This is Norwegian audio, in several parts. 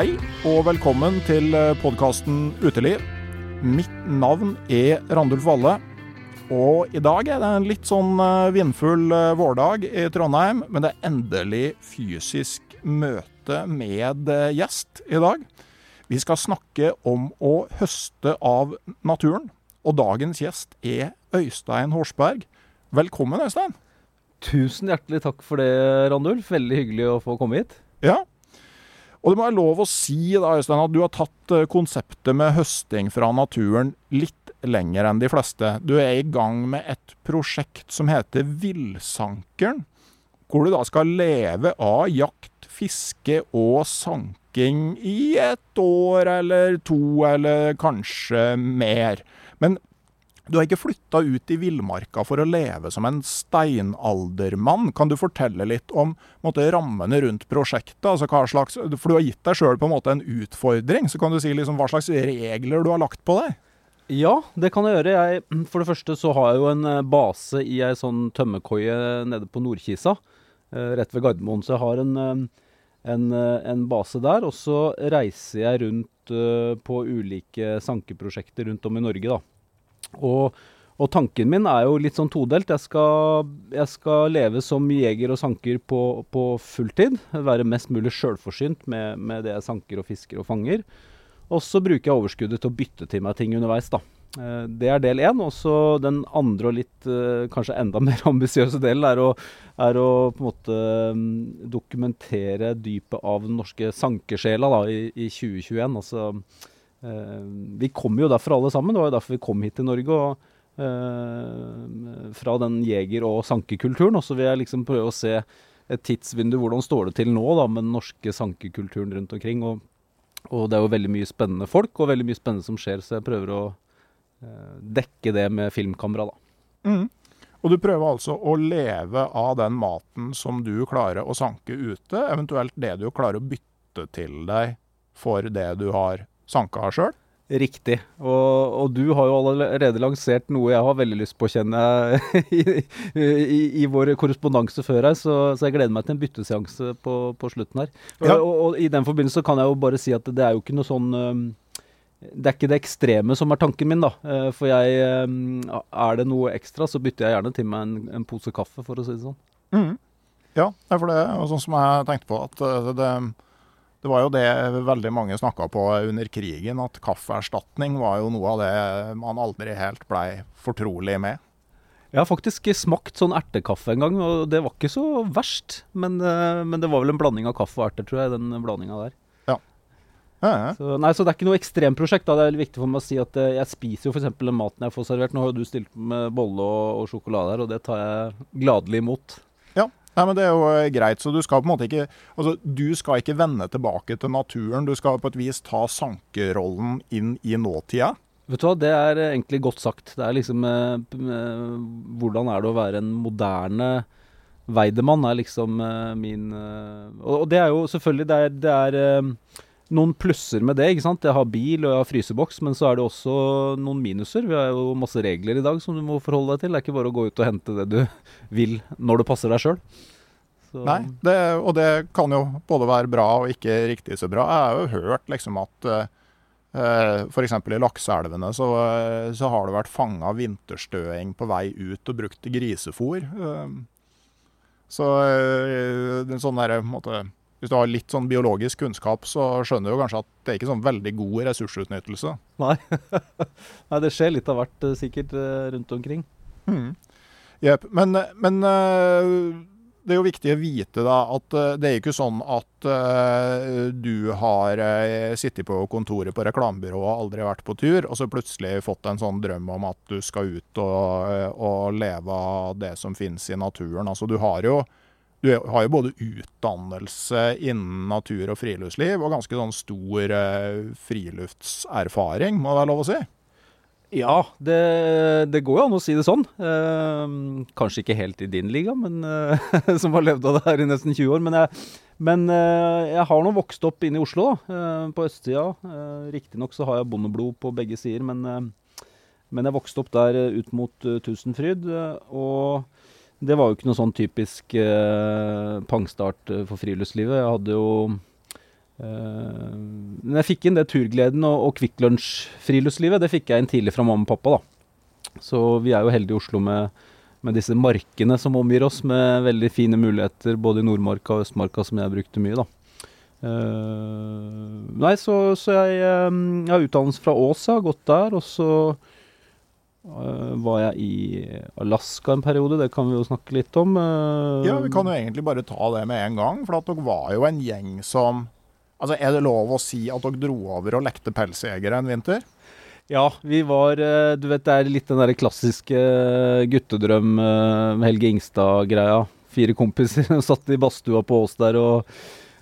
Hei og velkommen til podkasten Uteliv. Mitt navn er Randulf Valle. Og i dag er det en litt sånn eh, vindfull eh, vårdag i Trondheim, men det er endelig fysisk møte med eh, gjest i dag. Vi skal snakke om å høste av naturen, og dagens gjest er Øystein Horsberg. Velkommen, Øystein. Tusen hjertelig takk for det, Randulf. Veldig hyggelig å få komme hit. Ja, og det må være lov å si da, Øystein, at du har tatt eh, konseptet med høsting fra naturen litt lenger enn de fleste. Du er i gang med et prosjekt som heter Villsankeren. Hvor du da skal leve av jakt, fiske og sanking i et år eller to, eller kanskje mer. Men du har ikke flytta ut i villmarka for å leve som en steinaldermann. Kan du fortelle litt om måte, rammene rundt prosjektet? Altså, slags, for du har gitt deg sjøl en en utfordring. Så kan du si liksom, hva slags regler du har lagt på deg? Ja, det kan jeg gjøre. Jeg, for det første så har jeg jo en eh, base i ei sånn tømmerkoie nede på Nordkisa, eh, rett ved Gardermoen. Så jeg har en, eh, en, en base der. Og så reiser jeg rundt på ulike sankeprosjekter rundt om i Norge, da. Og, og, tanken min er jo litt sånn todelt. Jeg skal, jeg skal leve som jeger og sanker på, på fulltid. Være mest mulig sjølforsynt med, med, det jeg sanker og fisker og fanger. Og så bruker jeg overskuddet til å bytte til meg ting underveis, da. Eh, det er del én. Og så den andre og litt eh, kanskje enda mer ambisiøse delen er å, er å på en måte mm, dokumentere dypet av den norske sankesjela da, i, i 2021. Altså vi kom jo derfor alle sammen. Det var jo derfor vi kom hit til Norge. og Uh, fra den jeger- og sankekulturen. Og så vil jeg liksom prøve å se et tidsvindu. Hvordan står det til nå da, med den norske sankekulturen rundt omkring? Og, og, det er jo veldig mye spennende folk, og veldig mye spennende som skjer, så jeg prøver å uh, dekke det med filmkamera, da. Mm. Og du prøver altså å leve av den maten som du klarer å sanke ute, eventuelt det du klarer å bytte til deg for det du har sanka sjøl? Riktig. Og, og, du har jo allerede lansert noe jeg har veldig lyst på å kjenne i, i, i vår korrespondanse før her, så, så, jeg gleder meg til en bytteseanse på, på slutten her. Ja. Og, og, i den forbindelse kan jeg jo bare si at det er jo ikke noe sånn det er ikke det ekstreme som er tanken min, da. Uh, for jeg Er det noe ekstra, så bytter jeg gjerne til meg en, en pose kaffe, for å si det sånn. Mm. Ja, for det er sånn som jeg tenkte på, at uh, det, det det var jo det veldig mange snakka på under krigen, at kaffeerstatning var jo noe av det man aldri helt blei fortrolig med. Jeg har faktisk smakt sånn ertekaffe en gang, og det var ikke så verst. Men, eh, men det var vel en blanding av kaffe og erter, tror jeg, den blandinga der. Ja, ja. Så, nei, så det er ikke noe ekstremprosjekt. da. Det er veldig viktig for meg å si at eh, jeg spiser jo f.eks. den maten jeg får servert. Nå har jo du stilt med bolle og, og sjokolade her, og det tar jeg gladelig imot. Nei, men Det er jo eh, greit. så Du skal på en måte ikke altså, du skal ikke vende tilbake til naturen. Du skal på et vis ta sankerollen inn i nåtida. Vet du hva, Det er eh, egentlig godt sagt. Det er liksom eh, eh, Hvordan er det å være en moderne Weidemann, er liksom eh, min eh, og, og det er jo selvfølgelig Det er, det er noen plusser med det. ikke sant? Jeg har bil og jeg har fryseboks, men så er det også noen minuser. Vi har jo masse regler i dag som du må forholde deg til. Det er ikke bare å gå ut og hente det du vil når det passer deg sjøl. Nei, det, og det kan jo både være bra og ikke riktig så bra. Jeg har jo hørt liksom at uh, F.eks. i lakseelvene så, uh, så, har det vært fanga vinterstøing på vei ut og brukt grisefôr. Uh, så uh, sånn derre måte, hvis du har litt sånn biologisk kunnskap, så skjønner du jo kanskje at det er ikke sånn veldig god ressursutnyttelse. Nei, Nei det skjer litt av hvert sikkert rundt omkring. Mm. Yep. Men, men det er jo viktig å vite da, at det er ikke sånn at du har sittet på kontoret på reklamebyrået og aldri vært på tur, og så plutselig fått en sånn drøm om at du skal ut og, og leve av det som finnes i naturen. Altså, du har jo du har jo både utdannelse innen natur og friluftsliv, og ganske sånn stor friluftserfaring, må det være lov å si? Ja, det, det, går jo an å si det sånn. Eh, kanskje ikke helt i din liga, men, eh, som har levd av det her i nesten 20 år. Men jeg, men, eh, jeg har nå vokst opp inne i Oslo, da, eh, på østsida. Eh, Riktignok så har jeg bondeblod på begge sider, men, eh, men jeg vokste opp der eh, ut mot Tusenfryd. og det var jo ikke noe sånn typisk pangstart for friluftslivet. Jeg hadde jo eh, men jeg fikk inn det turgleden og, og Kvikk Lunsj-friluftslivet. Det fikk jeg inn tidlig fra mamma og pappa. da. Så vi er jo heldige i Oslo med, med, disse markene som omgir oss, med veldig fine muligheter både i Nordmarka og Østmarka, som jeg brukte mye. da. Uh, nei, så, så jeg, um, jeg, har utdannelse fra Ås, jeg har gått der. Og så var jeg i Alaska en periode, det kan vi jo snakke litt om. ja, vi kan jo egentlig bare ta det med en gang. For at dere var jo en gjeng som Altså, Er det lov å si at dere dro over og lekte pelsjegere en vinter? Ja, vi var eh, Du vet det er litt den der klassiske eh, guttedrøm med Helge Ingstad-greia. Fire kompiser satt i badstua på Ås der og,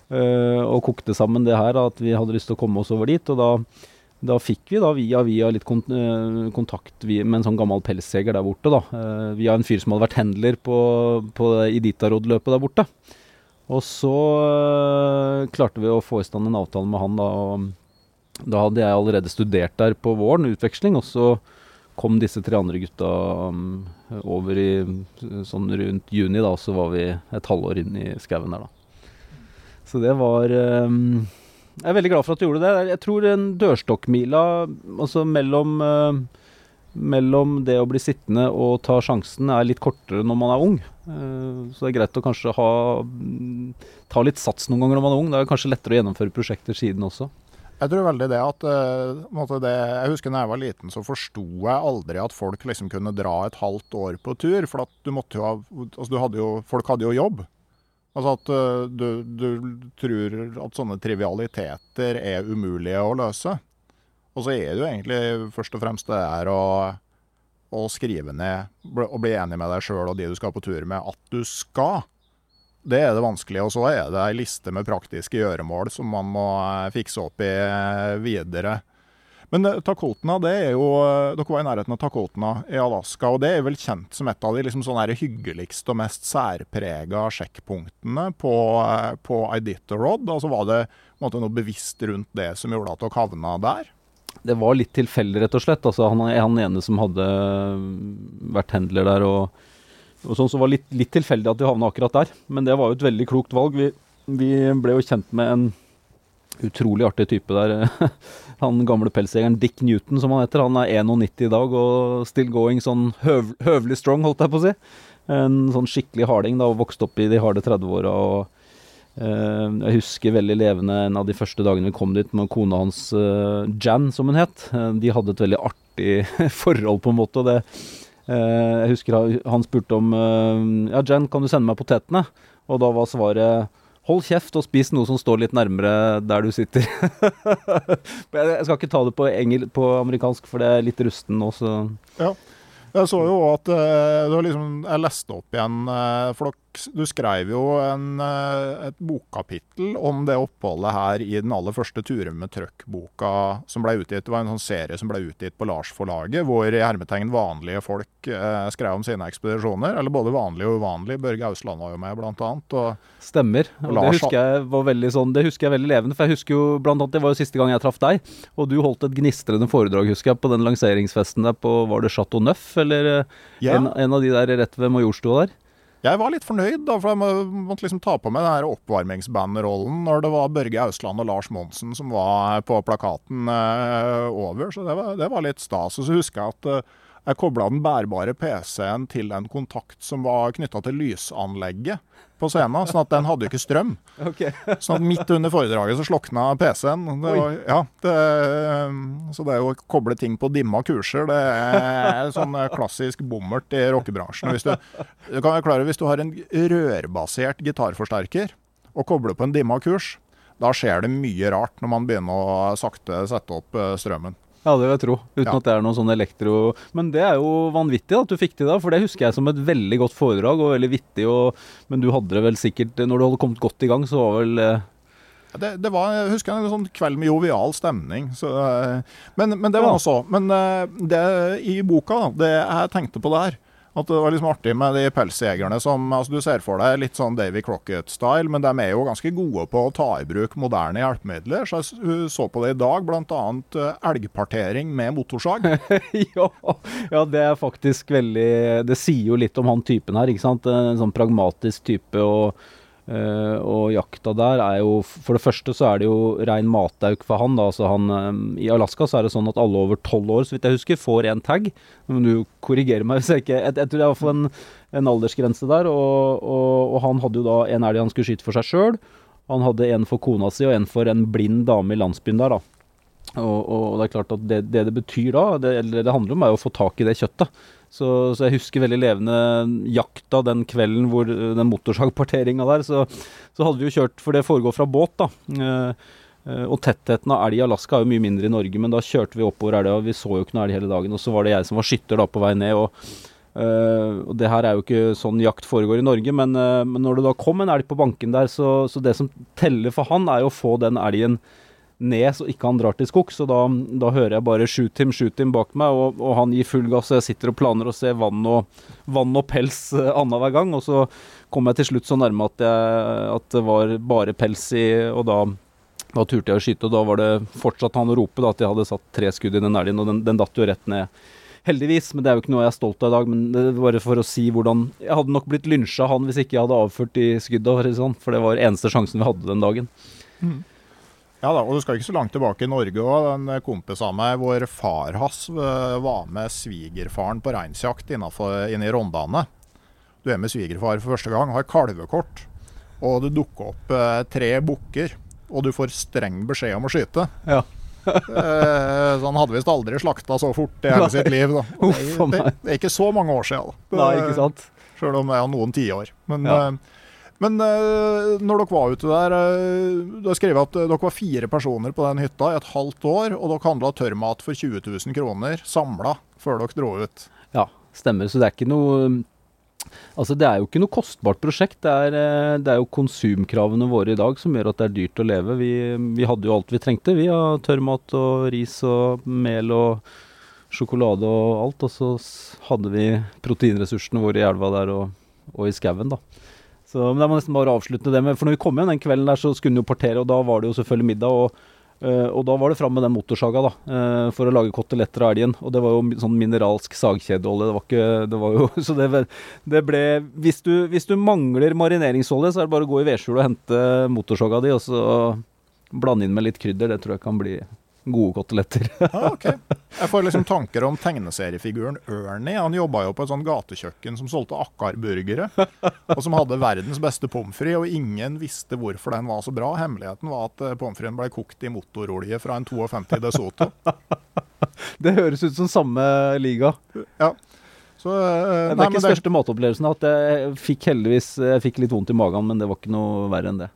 og, kokte sammen det her. At vi hadde lyst til å komme oss over dit. Og da, da fikk vi da via via litt kontakt med en sånn gammel pelsjeger der borte. da. Via en fyr som hadde vært handler på, på Iditarod-løpet der borte. Og så øh, klarte vi å få i stand en avtale med han, da. Da hadde jeg allerede studert der på våren, utveksling. Og så kom disse tre andre gutta over i sånn rundt juni, da. Og så var vi et halvår inn i skauen der, da. Så det var um, Jeg er veldig glad for at du gjorde det. Jeg tror en dørstokkmila, altså mellom uh, mellom det å bli sittende og ta sjansen er litt kortere når man er ung. Eh, så det er greit å kanskje ha, mm, ta litt sats noen ganger når man er ung. Det er kanskje lettere å gjennomføre prosjekter siden også. Jeg tror veldig det at uh, det, Jeg husker da jeg var liten, så forsto jeg aldri at folk liksom kunne dra et halvt år på tur. For at du måtte jo ha altså hadde jo, Folk hadde jo jobb. Altså at uh, du, du tror at sånne trivialiteter er umulige å løse. Og så er det jo egentlig først og fremst det er å, å skrive ned og bli enig med deg sjøl og de du skal på tur med, at du skal. Det er det vanskelige. Og så er det ei liste med praktiske gjøremål som man må eh, fikse opp i eh, videre. Men eh, Takotna, det er jo Dere var i nærheten av Takotna i Alaska, og det er vel kjent som et av de liksom sånne hyggeligste og mest særprega sjekkpunktene på, på Iditarod. Altså var det måte, noe bevisst rundt det som gjorde at dere havna der? det var litt tilfeldig, rett og slett. Altså, han, han ene som hadde vært handler der og, og sånn, så var litt, litt tilfeldig at vi havna akkurat der. Men det var jo et veldig klokt valg. Vi, vi ble jo kjent med en utrolig artig type der. Han gamle pelsjegeren Dick Newton, som han heter. Han er 91 i dag og still going sånn høv, høvelig strong, holdt jeg på å si. En sånn skikkelig harding da, og vokste opp i de harde 30-åra. og Uh, jeg husker veldig levende en av de første dagene vi kom dit med kona hans, uh, Jan som hun het. Uh, de hadde et veldig artig forhold, på en måte. det Eh, jeg husker han- spurte om eh, Ja, Jen, kan du sende meg potetene? Og da var svaret Hold kjeft og spis noe som står litt nærmere der du sitter. jeg skal ikke ta det på, engel, på amerikansk, for det er litt rusten nå, så Ja. Jeg så jo at eh, du har liksom Jeg leste opp igjen eh, For dere- du skrev jo en, eh, et bokkapittel om det oppholdet her i den aller første Turen med trøkk-boka som ble utgitt. Det var en sånn serie som ble utgitt på Lars-forlaget, hvor i hermetegn vanlige folk eh, skrev om sine ekspedisjoner. Eller både vanlige og uvanlige. Børge Ausland var jo med, blant annet. Og Stemmer. Og Og det husker jeg var veldig sånn Det husker jeg veldig levende. For jeg husker jo blant annet Det var jo siste gang jeg traff deg. Og du holdt et gnistrende foredrag, husker jeg, på den lanseringsfesten der på Var det Chateau Neuf, eller eh, Ja. en, en av de der rett ved Majorstua der? Jeg var litt fornøyd, da, for jeg måtte liksom ta på meg den oppvarmingsbandrollen når det var Børge Ausland og Lars Monsen som var på plakaten eh, over. Så det var, det var litt stas. Og så husker jeg at eh, jeg kobla den bærbare PC-en til en kontakt som var knytta til lysanlegget på scenen, sånn at den hadde jo ikke strøm. Sånn at midt under foredraget så slokna PC-en. Det var, ja, det, så det å koble ting på dimma kurser, det er sånn klassisk bommert i rockebransjen. Hvis du, du kan være klar hvis du har en rørbasert gitarforsterker og kobler på en dimma kurs, da skjer det mye rart når man begynner å sakte sette opp eh, strømmen. Ja, det vil jeg tro. Uten Ja. at det er noe sånn elektro... Men det er jo vanvittig da, at du fikk til det, for det husker jeg som et veldig godt foredrag og veldig vittig. Og... Men du hadde det vel sikkert Når du hadde kommet godt i gang, så var vel eh, Det, det var jeg husker en sånn kveld med jovial stemning. Så, eh, men, men det var ja. også Men eh, det, i boka, da, det jeg tenkte på der at det var liksom artig med de pelsjegerne som altså Du ser for deg litt sånn Davy Crocket-style, men de er jo ganske gode på å ta i bruk moderne hjelpemidler. Så jeg så på det i dag, bl.a. elgpartering med motorsag. ja, ja, det er faktisk veldig Det sier jo litt om han typen her, ikke sant. En sånn pragmatisk type. og eh, og jakta der er jo For det første så er det jo rein matauk for han. da, altså han um, I Alaska så er det sånn at alle over tolv år, så vidt jeg husker, får en tag. Men du korrigerer meg hvis jeg ikke Jeg, jeg tror det er i hvert fall en, en aldersgrense der. Og, og, og han hadde jo da en elg han skulle skyte for seg sjøl. Han hadde en for kona si og en for en blind dame i landsbyen der. da. Og, og det er klart at det det, det betyr da, det, eller det handler om, er å få tak i det kjøttet. Så, så jeg husker veldig levende jakta den kvelden hvor eh, den motorsagparteringa der. Så, så hadde vi jo kjørt, for det foregår fra båt, da. Eh, eh, og tettheten av elg i Alaska er jo mye mindre i Norge, men da kjørte vi oppover elga, vi så jo ikke noe elg hele dagen. Og så var det jeg som var skytter da på vei ned. og Uh, og Det her er jo ikke sånn jakt foregår i Norge, men, uh, men når det da kom en elg på banken der, så, så det som teller for han, er jo å få den elgen ned så ikke han drar til skogs. Og da, da hører jeg bare 'shoot him, shoot him' bak meg, og, og han gir full gass. Og jeg sitter og planer å se vann og, vann og pels uh, annenhver gang. Og så kom jeg til slutt så nærme at, jeg, at det var bare pels i, og da da turte jeg å skyte, og da var det fortsatt han å rope da, at jeg hadde satt tre skudd i den elgen, og den, den datt jo rett ned. Heldigvis, men det er jo ikke noe jeg er stolt av i dag. Men det er bare for å si hvordan Jeg hadde nok blitt lynsja han hvis ikke jeg hadde avført de skudda, sånn, for det var eneste sjansen vi hadde den dagen. Ja da, og du skal ikke så langt tilbake i Norge òg. En kompis av meg vår far hans var med svigerfaren på reinsjakt inne i Rondane. Du er med svigerfar for første gang, har kalvekort, og det dukker opp eh, tre bukker, og du får streng beskjed om å skyte. Ja. Eh, så han hadde visst aldri slakta så fort i hele sitt liv. Da. Det, er- det, det er ikke så mange år siden. Da. Nei, ikke sant? Selv om det er noen tiår. Men, Ja. eh, men uh, når dere var ute der uh, Du har skrevet at eh, dere var fire personer på den hytta i et halvt år, og dere handla tørrmat for 20 000 kroner samla før dere dro ut. Ja, stemmer. Så det er ikke noe Altså, det er jo ikke noe kostbart prosjekt. Det er, det er jo konsumkravene våre i dag som gjør at det er dyrt å leve. Vi, vi hadde jo alt vi trengte. Vi har tørrmat og ris og mel og sjokolade og alt. Og så hadde vi proteinressursene våre i elva der og, og i skauen, da. Så, men jeg må nesten bare avslutte det med For når vi kom hjem den kvelden der, så skulle den jo partere, og da var det jo selvfølgelig middag. og Eh, og da var det fram med den motorsaga da, eh, for å lage koteletter av elgen. Og det var jo sånn mineralsk sagkjedeolje. Det var ikke det var jo, Så det, det ble hvis du, hvis du mangler marineringsolje, så er det bare å gå i vedskjulet og hente motorsaga di, og så blande inn med litt krydder. Det tror jeg kan bli gode koteletter. ah, ok. Jeg får liksom tanker om tegneseriefiguren Ernie. Han jobba jo på et sånt gatekjøkken som solgte akkarburgere. Og som hadde verdens beste pommes frites, og ingen visste hvorfor den var så bra. Hemmeligheten var at eh, pommes fritesen ble kokt i motorolje fra en 52 De Soto. Det høres ut som samme liga. Ja. Så, uh, Det er nei, ikke største matopplevelsen at jeg fikk heldigvis jeg fikk litt vondt i magen, men det var ikke noe verre enn det.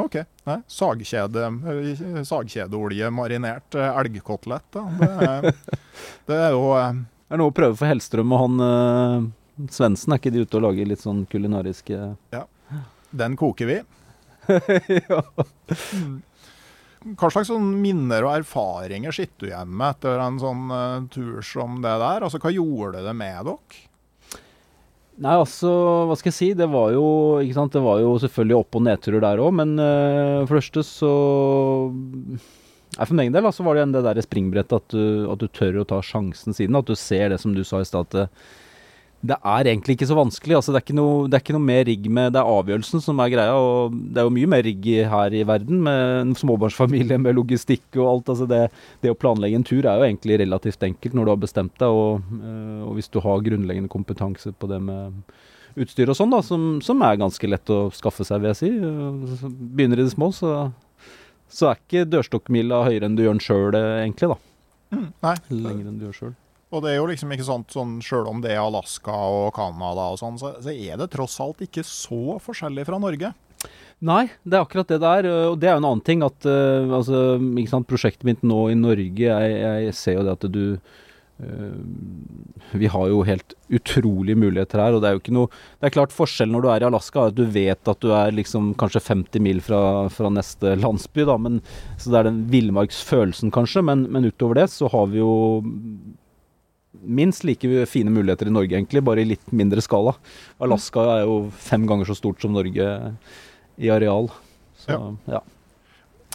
OK. Nei, sagkjede, eh, sagkjedeolje marinert eh, elgkotelett, da. Det er, det er jo eh, Det er noe å prøve for Hellstrøm og han eh, Svendsen. Er ikke de ute og lager litt sånn kulinariske Ja. Den koker vi. ja. Hva slags sånn minner og erfaringer sitter du igjen med etter en sånn uh, tur som det der? Altså, Hva gjorde det med dere? Nei, altså, hva skal jeg si. Det var jo, ikke sant? Det var jo selvfølgelig opp- og nedturer der òg, men uh, for det første så Nei, For min del altså, var det igjen det der springbrettet at du, at du tør å ta sjansen siden. At du ser det som du sa i stad, det, er egentlig ikke så vanskelig. Altså, det, er ikke noe, det er ikke noe mer rigg med Det er avgjørelsen som er greia. Og det er jo mye mer rigg her i verden, med en småbarnsfamilie, med logistikk og alt. Altså, det, det å planlegge en tur er jo egentlig relativt enkelt når du har bestemt deg, og, øh, og hvis du har grunnleggende kompetanse på det med utstyr og sånn, da, som, som er ganske lett å skaffe seg, vil jeg si. Øh, Begynner i det små, så, så er ikke dørstokkmila høyere enn du gjør den sjøl, egentlig, da. Nei. Lenger enn du gjør sjøl. Og det er jo liksom ikke sant, sånn Sjøl om det er Alaska og Canada og sånn, så, så er det tross alt ikke så forskjellig fra Norge. Nei, det er akkurat det der. Og det er jo en annen ting at uh, altså, ikke sant, prosjektet mitt nå i Norge, jeg, jeg ser jo det at du uh, Vi har jo helt utrolige muligheter her, og det er jo ikke noe Det er klart forskjellen når du er i Alaska, er at du vet at du er liksom kanskje 50 mil fra, fra neste landsby, da, men Så det er den villmarksfølelsen, kanskje, men, men utover det så har vi jo minst like fine muligheter i Norge, egentlig, bare i litt mindre skala. Alaska er jo fem ganger så stort som Norge i areal. Så, ja.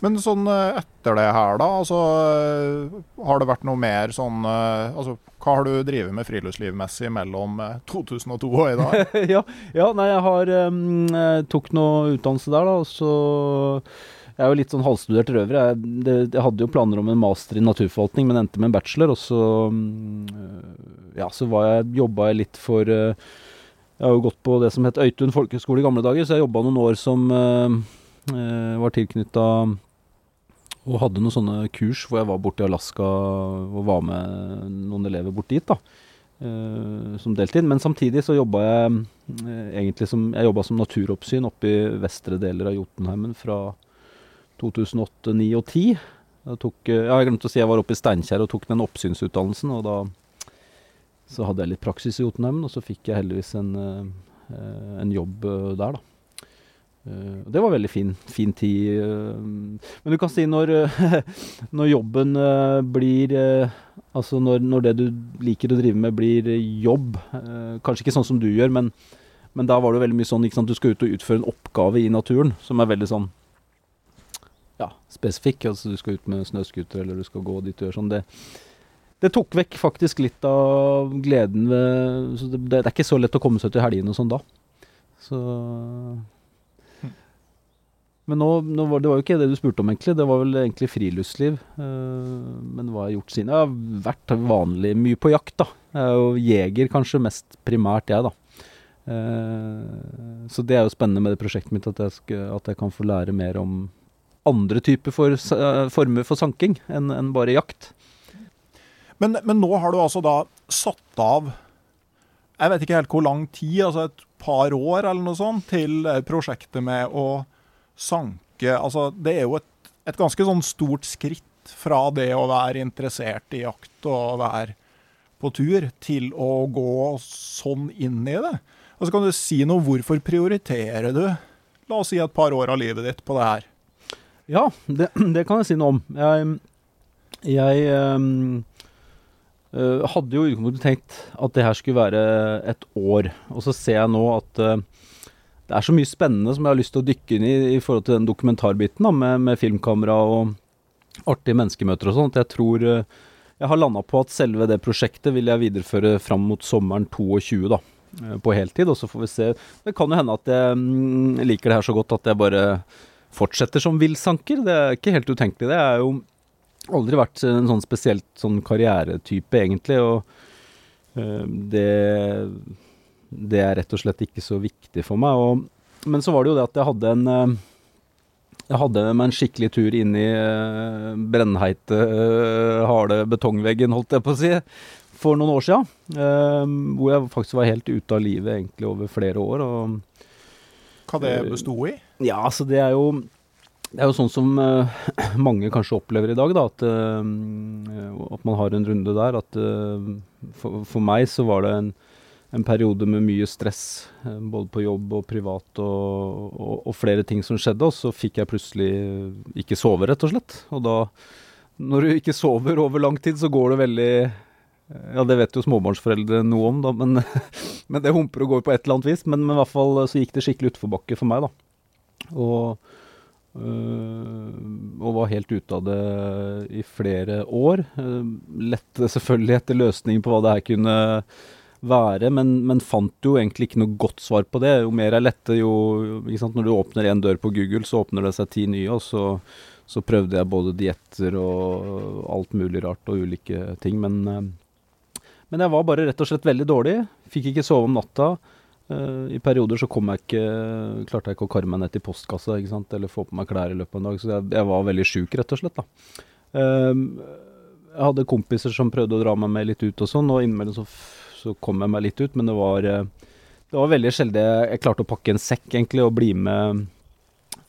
Men sånn eh, etter det her, da, altså eh, Har det vært noe mer sånn eh, Altså, hva har du drevet med friluftslivmessig mellom eh, 2002 og i dag? ja, ja, nei, jeg har um, tok noe utdannelse der, da, og så Jeg er jo litt sånn halvstudert røver. Jeg, det, jeg hadde jo planer om en master i naturforvaltning, men endte med en bachelor, og så um, Ja, så var jeg, jobba jeg litt for uh, Jeg har jo gått på det som het Øytun folkehøgskole i gamle dager, så jeg jobba noen år som uh, var tilknytta og hadde noen sånne kurs hvor jeg var borte i Alaska og var med noen elever bort dit. da Uh, som deltid. Men samtidig så jobba jeg uh, egentlig som Jeg jobba som naturoppsyn oppe i vestre deler av Jotunheimen fra 2008, 2009 og 2010. Jeg, tok, eh, jeg glemte å si jeg var oppe i Steinkjer og tok den oppsynsutdannelsen. Og da så hadde jeg litt praksis i Jotunheimen, og så fikk jeg heldigvis en, eh, en jobb eh, der, da. Eh, det var veldig fin, fin tid. eh, men du kan si når, eh, når jobben eh, blir eh, Altså når, når det du liker å drive med blir eh, jobb, eh, kanskje ikke sånn som du gjør, men, men da var det veldig mye sånn sant, du skal ut og utføre en oppgave i naturen som er veldig sånn ja, spesifikk. Altså du skal ut med snøscooter eller du skal gå dit du gjør sånn. Det, det tok vekk faktisk litt av gleden ved så det, det er ikke så lett å komme seg til helgene og sånn da. Så men nå, nå var, det var jo ikke det du spurte om, egentlig. Det var vel egentlig friluftsliv. eh, men hva har jeg gjort siden? Jeg har vært vanlig mye på jakt, da. Jeg er jo jeger, kanskje mest primært, jeg, da. Eh, så det er jo spennende med det prosjektet mitt, at jeg, skal, at jeg kan få lære mer om andre typer for, eh, former for sanking enn en bare jakt. Men, men nå har du altså da satt av Jeg vet ikke helt hvor lang tid, altså et par år eller noe sånt, til prosjektet med å sanke Altså, det er jo et, et ganske sånn stort skritt fra det å være interessert i jakt og være på tur, til å gå sånn inn i det. Altså, kan du si noe hvorfor prioriterer du, la oss si et par år av livet ditt på det her? Ja, det, det kan jeg si noe om. Jeg, jeg um, hadde jo utgangspunktet tenkt at det her skulle være et år. Og så ser jeg nå at uh, det er så mye spennende som jeg har lyst til å dykke inn i i forhold til den dokumentarbiten da, med, med filmkamera og artige menneskemøter og sånn. At jeg tror uh, jeg har landa på at selve det prosjektet vil jeg videreføre fram mot sommeren 22, da. På heltid, og så får vi se. Det kan jo hende at jeg mm, liker det her så godt at jeg bare fortsetter som villsanker. Det er ikke helt utenkelig. Det er jo aldri vært en sånn spesielt sånn karrieretype, egentlig. Og øh, det Det er rett og slett ikke så viktig for meg. Og, men så var det jo det at jeg hadde en øh, jeg hadde med en skikkelig tur inn i øh, brennheite, harde betongveggen, holdt jeg på å si. for noen år eh, hvor jeg faktisk var helt ute av livet egentlig over flere år. og Hva det besto i? Ja, altså det er jo det er jo sånn som uh, mange kanskje opplever i dag, da, at, uh, at man har en runde der. At uh, for, for meg så var det en, en periode med mye stress, både på jobb og privat, og, og, og flere ting som skjedde. Og så fikk jeg plutselig ikke sove, rett og slett. Og da, når du ikke sover over lang tid, så går det veldig ja, det vet jo småbarnsforeldre noe om, da, men, men det humper og går på et eller annet vis. Men, men i hvert fall så gikk det skikkelig utforbakke for meg, da. Og, øh, og var helt ute av det i flere år. Uh, lette selvfølgelig etter løsninger på hva det her kunne være, men, men fant jo egentlig ikke noe godt svar på det. Jo mer jeg lette, jo? Når du åpner én dør på Google, så åpner det seg ti nye, og så, så prøvde jeg både dietter og alt mulig rart og ulike ting, men øh, men jeg var bare rett og slett veldig dårlig. Fikk ikke sove om natta. Uh, I perioder så kom jeg ikke, klarte jeg ikke å kare meg ned til postkassa ikke sant? eller få på meg klær i løpet av en dag. Så jeg, jeg var veldig sjuk, rett og slett. da. Uh, jeg hadde kompiser som prøvde å dra meg med litt ut og sånn, og innimellom så, så kom jeg meg litt ut. Men det var, uh, det var veldig sjelden jeg klarte å pakke en sekk egentlig og bli med,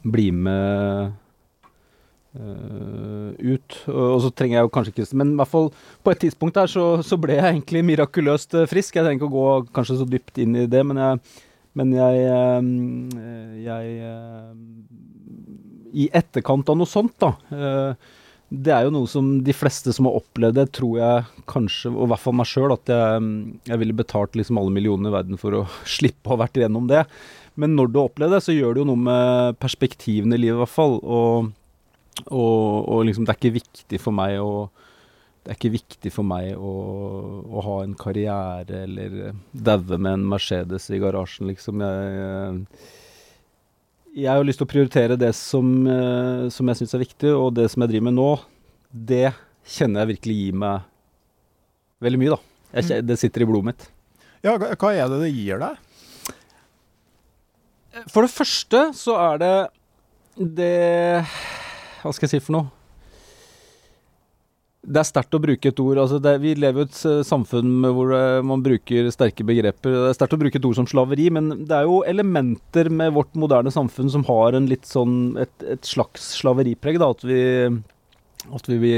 bli med Uh, ut. Og, så trenger jeg jo kanskje ikke Men i hvert fall på et tidspunkt der så, så ble jeg egentlig mirakuløst uh, frisk. Jeg trenger ikke å gå kanskje så dypt inn i det, men jeg, men jeg, uh, jeg I etterkant av noe sånt, da Det er jo noe som de fleste som har opplevd det, tror jeg kanskje, og i hvert fall meg sjøl, at jeg, jeg ville betalt liksom alle millionene i verden for å slippe å ha vært igjennom det. Men når du opplever det, så gjør det jo noe med perspektivene i livet, i hvert fall. og og, og, liksom, det er ikke viktig for meg å det er ikke viktig for meg å, å ha en karriere eller daue med en Mercedes i garasjen, liksom. Jeg, jeg har lyst til å prioritere det som, som jeg syns er viktig, og det som jeg driver med nå, det kjenner jeg virkelig gir meg veldig mye, da. Jeg, det sitter i blodet mitt. Ja, hva er det det gir deg? For det første så er det det hva skal jeg si for noe? Det er sterkt å bruke et ord. altså det, Vi lever i et samfunn hvor man bruker sterke begreper. Det er sterkt å bruke et ord som slaveri, men det er jo elementer med vårt moderne samfunn som har en litt sånn et, et slags slaveripreg. da, At vi, at vi,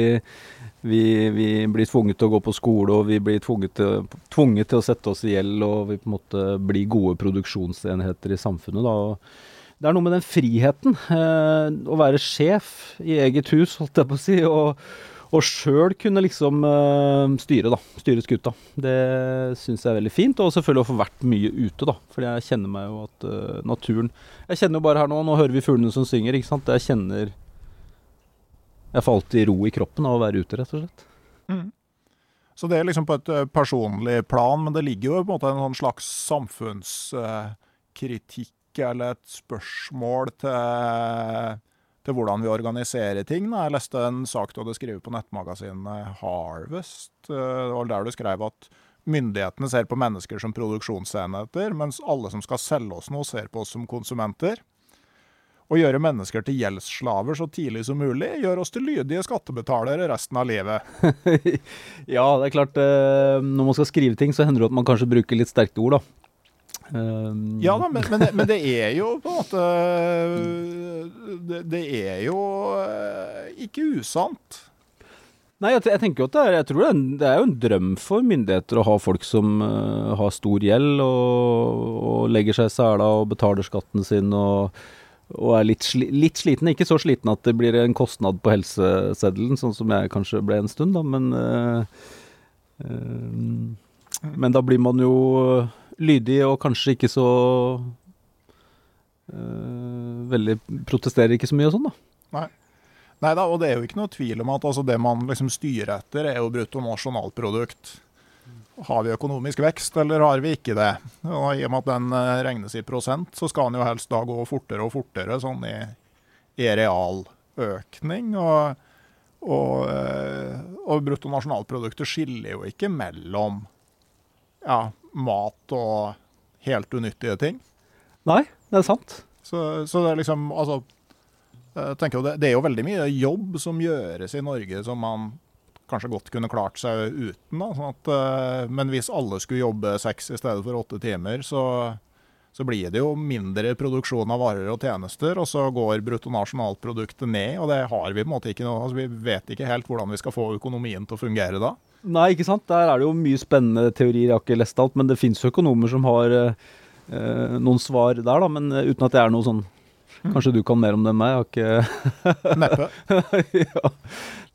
vi, vi, blir tvunget til å gå på skole, og vi blir tvunget til, tvunget til å sette oss i gjeld, og vi på en måte blir gode produksjonsenheter i samfunnet. da, og det er noe med den friheten. Eh, å være sjef i eget hus, holdt jeg på å si. Og, og sjøl kunne liksom eh, styre, da. Styre skuta. Det syns jeg er veldig fint. Og selvfølgelig å få vært mye ute, da. For jeg kjenner meg jo at eh, naturen Jeg kjenner jo bare her nå, nå hører vi fuglene som synger, ikke sant. Jeg kjenner Jeg får alltid ro i kroppen av å være ute, rett og slett. Mm. Så det er liksom på et personlig plan, men det ligger jo på en måte en sånn slags samfunnskritikk eller et spørsmål til, til hvordan vi organiserer ting. Jeg leste en sak du hadde skrevet på nettmagasinet Harvest. Det var der du skrev at myndighetene ser på mennesker som produksjonsenheter, mens alle som skal selge oss noe, ser på oss som konsumenter. Å gjøre mennesker til gjeldsslaver så tidlig som mulig gjør oss til lydige skattebetalere resten av livet. ja, det er klart. Når man skal skrive ting, så hender det at man kanskje bruker litt sterke ord, da. Um, ja da, men, men, det, men, det, er jo på en måte Det, det er jo eh, ikke usant. Nei, jeg, jeg, tenker jo at det er, jeg tror det er, det er, jo en drøm for myndigheter å ha folk som uh, har stor gjeld og, og legger seg i sela og betaler skatten sin og, og er litt, sli, litt, sliten. Ikke så sliten at det blir en kostnad på helseseddelen, sånn som jeg kanskje ble en stund, da, men uh, uh, Men da blir man jo lydig og kanskje ikke så øh, Veldig Protesterer ikke så mye og sånn, da. Nei. Da, og det er jo ikke noe tvil om at altså, det man liksom styrer etter, er jo bruttonasjonalprodukt. Har vi økonomisk vekst, eller har vi ikke det? Og I og med at den eh, regnes i prosent, så skal den jo helst da gå fortere og fortere sånn i, i realøkning. Og, og, eh, og bruttonasjonalproduktet skiller jo ikke mellom ja, mat og helt unyttige ting. Nei, det er sant. Så, så det er liksom Altså, jeg tenker jo det, det, er jo veldig mye jobb som gjøres i Norge som man kanskje godt kunne klart seg uten. Da, sånn at, eh, men hvis alle skulle jobbe seks i stedet for åtte timer, så, så blir det jo mindre produksjon av varer og tjenester, og så går bruttonasjonalproduktet ned. og det har Vi på en måte ikke noe, altså vi vet ikke helt hvordan vi skal få økonomien til å fungere da. Nei, ikke sant. Der er det jo mye spennende teorier. Jeg har ikke lest alt, men det fins økonomer som har eh, noen svar der, da. Men eh, uten at det er noe sånn Kanskje du kan mer om det enn meg? Jeg har ikke Neppe. ja.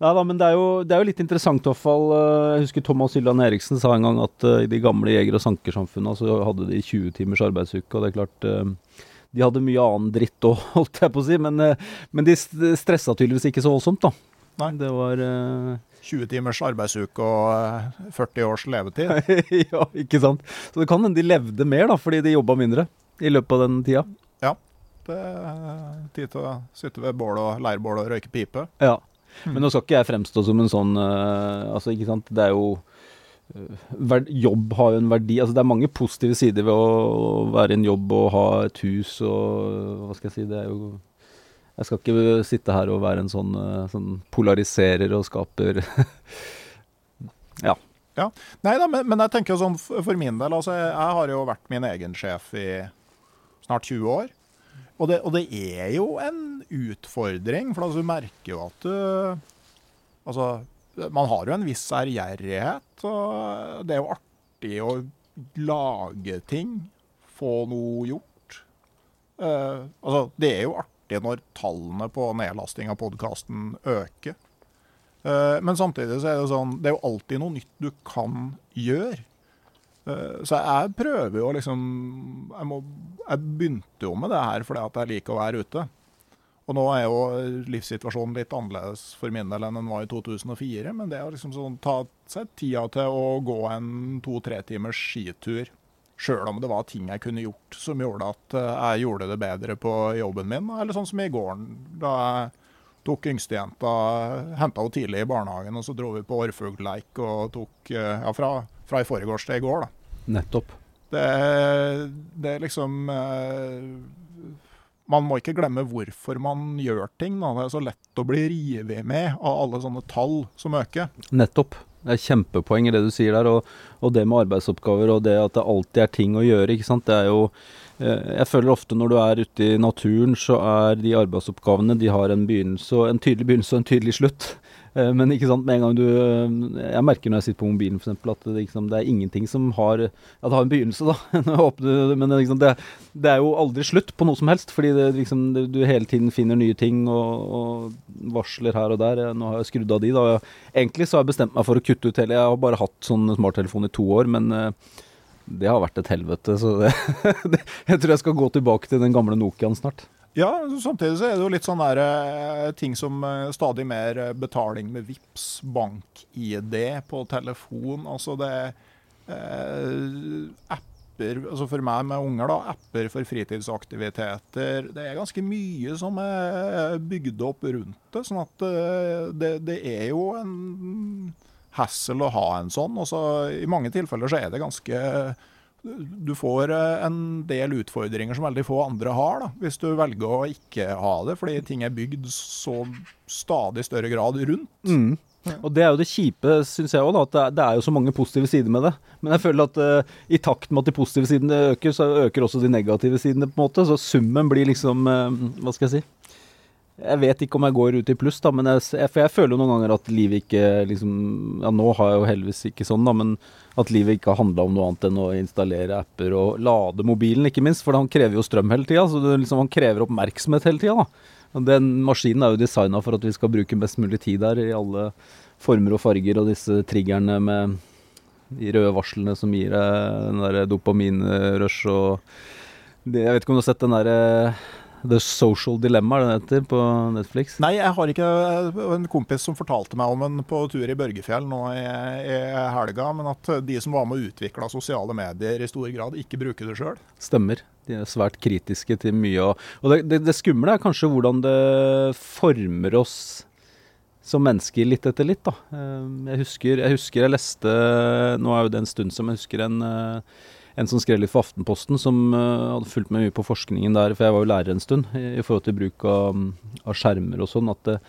Nei da, men det er, jo, det er jo litt interessant i hvert fall. Eh, jeg husker Thomas Hylland Eriksen sa en gang at uh, i de gamle jeger- og sankersamfunna så hadde de 20 timers arbeidsuke. Og det er klart uh, de hadde mye annen dritt òg, holdt jeg på å si. Men, uh, men de stressa tydeligvis ikke så voldsomt, da. Nei. Det var 20 timers arbeidsuke og 40 års levetid. ja, ikke sant. Så det kan hende de levde mer, da, fordi de jobba mindre i løpet av den tida. Ja. Det er tid til å sitte ved bål og leirbål og røyke pipe. Ja. Men nå skal ikke jeg fremstå som en sånn uh, Altså, ikke sant. Det er jo uh, Jobb har jo en verdi. Altså, det er mange positive sider ved å være i en jobb og ha et hus og Hva skal jeg si. Det er jo Jeg skal ikke sitte her og være en sånn, uh, sånn polariserer og skaper Ja. Ja. Nei da, men, men, jeg tenker sånn for min del, altså jeg har jo vært min egen sjef i snart 20 år. Og det, og det, er jo en utfordring, for altså, du merker jo at du Altså, man har jo en viss ærgjerrighet, og det er jo artig å lage ting, få noe gjort. Uh, altså, det er jo artig når tallene på nedlasting av podkasten øker. Uh, men samtidig så er det sånn Det er jo alltid noe nytt du kan gjøre. Eh, så jeg prøver jo liksom jeg, må, jeg, begynte jo med det her fordi at jeg liker å være ute. Og nå er jo livssituasjonen litt annerledes for min del enn den var i 2004. Men det å liksom sånn, ta seg tida til å gå en to-tre timers skitur, sjøl om det var ting jeg kunne gjort som gjorde at eh, jeg gjorde det bedre på jobben min. Eller sånn som i går, da jeg tok yngstejenta, henta henne tidlig i barnehagen, og så dro vi på orrfuglleik og tok eh, ja, fra fra i forgårs til i går. da. Nettopp. Det, det er liksom eh, Man må ikke glemme hvorfor man gjør ting. Da. Det er så lett å bli revet med av alle sånne tall som øker. Nettopp. Det er kjempepoeng i det du sier der. Og, og, det med arbeidsoppgaver og det at det alltid er ting å gjøre. ikke sant? Det er jo eh, Jeg føler ofte når du er ute i naturen, så er de arbeidsoppgavene de har en begynnelse, en tydelig begynnelse og en tydelig slutt. Eh, men ikke sant, med en gang du eh, Jeg merker når jeg sitter på mobilen f.eks. at det, liksom, det, er ingenting som har Ja, det har en begynnelse, da. men det, liksom, det, det, er jo aldri slutt på noe som helst. Fordi liksom, du hele tiden finner nye ting og, og varsler her og der. Nå har jeg skrudd av de, da. Egentlig så har jeg bestemt meg for å kutte ut hele Jeg har bare hatt sånn smarttelefon i to år, men eh, det har vært et helvete. Så jeg tror jeg skal gå tilbake til den gamle Nokiaen snart. Ja, samtidig så er det jo litt sånn der eh, ting som eh, stadig mer eh, betaling med VIPS, bank-ID på telefon. Altså det eh, apper altså For meg med unger, da, apper for fritidsaktiviteter. Det er ganske mye som er bygd opp rundt det. Sånn at det, det er jo en hassle å ha en sånn. Og så I mange tilfeller så er det ganske du får eh, en del utfordringer som veldig få andre har, da, hvis du velger å ikke ha det, fordi ting er bygd så stadig større grad rundt. Mm. Og Det er jo det kjipe, syns jeg òg, at det er, det er, jo så mange positive sider med det. Men jeg føler at uh, i takt med at de positive sidene øker, så øker også de negative sidene. på en måte, Så summen blir liksom uh, Hva skal jeg si? Jeg vet ikke om jeg går ut i pluss, da, men jeg, for jeg føler jo noen ganger at livet ikke liksom Ja, nå har jeg jo heldigvis ikke sånn, da, men at livet ikke har handla om noe annet enn å installere apper og lade mobilen, ikke minst. For han krever jo strøm hele tida, så det, liksom, han krever oppmerksomhet hele tida. Den maskinen er jo designa for at vi skal bruke best mulig tid der, i alle former og farger, og disse triggerne med de røde varslene som gir deg den der dopaminrush og Jeg vet ikke om du har sett den derre The Social Dilemma, er det heter på Netflix? Nei, jeg har ikke en kompis som fortalte meg om en på tur i Børgefjell nå i, i helga, men at de som var med å utvikle sosiale medier i stor grad, ikke bruker det sjøl. Stemmer. De er svært kritiske til mye. Og, og det, det, det skumle er kanskje hvordan det former oss som mennesker litt etter litt, da. Eh, jeg husker jeg, husker jeg leste Nå er jo det en stund som jeg husker en uh, en som skrev litt for Aftenposten, som uh, hadde fulgt med mye på forskningen der, for jeg var jo lærer en stund, i, i forhold til bruk av, av skjermer og sånn, at uh,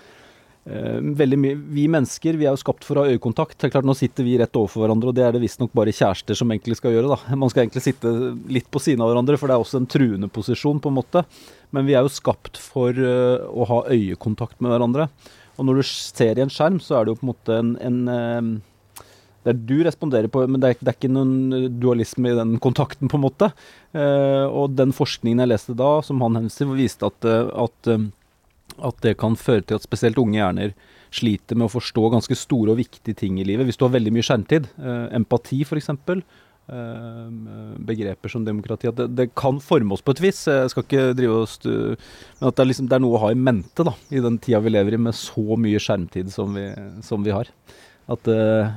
veldig mye Vi mennesker vi er jo skapt for å ha øyekontakt. Det er klart Nå sitter vi rett overfor hverandre, og det er det visstnok bare kjærester som egentlig skal gjøre. da. Man skal egentlig sitte litt på siden av hverandre, for det er også en truende posisjon, på en måte. Men vi er jo skapt for uh, å ha øyekontakt med hverandre. Og når du ser i en skjerm, så er det jo på en måte en, en det er du responderer på, men det er, det er, ikke noen dualisme i den kontakten, på en måte. Uh, og den forskningen jeg leste da, som han henviste viste at, eh, at, eh, at, det kan føre til at spesielt unge hjerner sliter med å forstå ganske store og viktige ting i livet. Hvis du har veldig mye skjermtid, uh, empati f.eks., begreper som demokrati, at det, det, kan forme oss på et vis. Jeg skal ikke drive stu, Men at det er, liksom, det er, noe å ha i mente da, i den tida vi lever i med så mye skjermtid som vi, som vi har. At eh,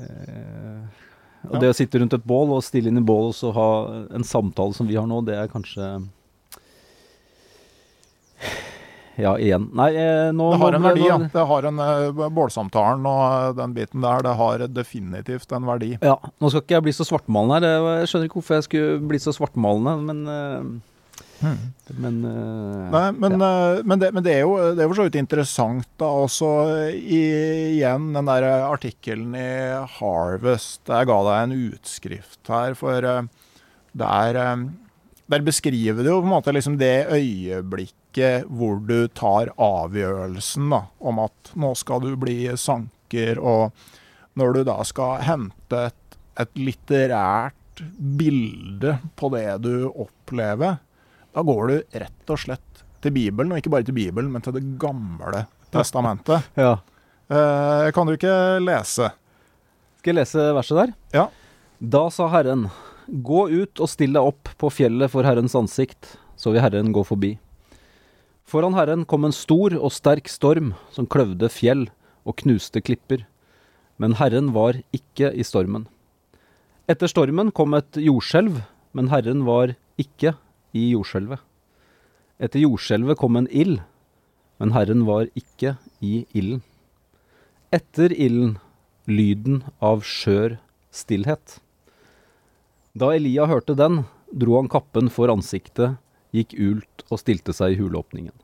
Eh, og det å sitte rundt et bål og stille inn i bål og så ha en samtale som vi har nå, det er kanskje Ja, igjen. Nei, eh, nå Det har en verdi, ja. Det har en Bålsamtalen og den biten der, det har definitivt en verdi. Ja. Nå skal ikke jeg bli så svartmalende her. Jeg skjønner ikke hvorfor jeg skulle bli så svartmalende, men Hmm. Men, uh, Nei, men, ja. uh, men, det, men, det, er jo det er for så vidt interessant, da. Også i, igjen den der artikkelen i Harvest. Jeg ga deg en utskrift her, for uh, der, der beskriver du jo på en måte liksom det øyeblikket hvor du tar avgjørelsen da, om at nå skal du bli sanker, og når du da skal hente et, et litterært bilde på det du opplever da går du rett og slett til Bibelen, og ikke bare til Bibelen, men til Det gamle testamentet. ja. Eh, kan du ikke lese? Skal jeg lese verset der? Ja. Da sa Herren, gå ut og still deg opp på fjellet for Herrens ansikt, så vil Herren gå forbi. Foran Herren kom en stor og sterk storm som kløvde fjell og knuste klipper. Men Herren var ikke i stormen. Etter stormen kom et jordskjelv, men Herren var ikke i jordskjelvet. Etter jordskjelvet kom en ild, men Herren var ikke i ilden. Etter ilden lyden av skjør stillhet. Da Elia hørte den, dro han kappen for ansiktet, gikk ult og stilte seg i huleåpningen.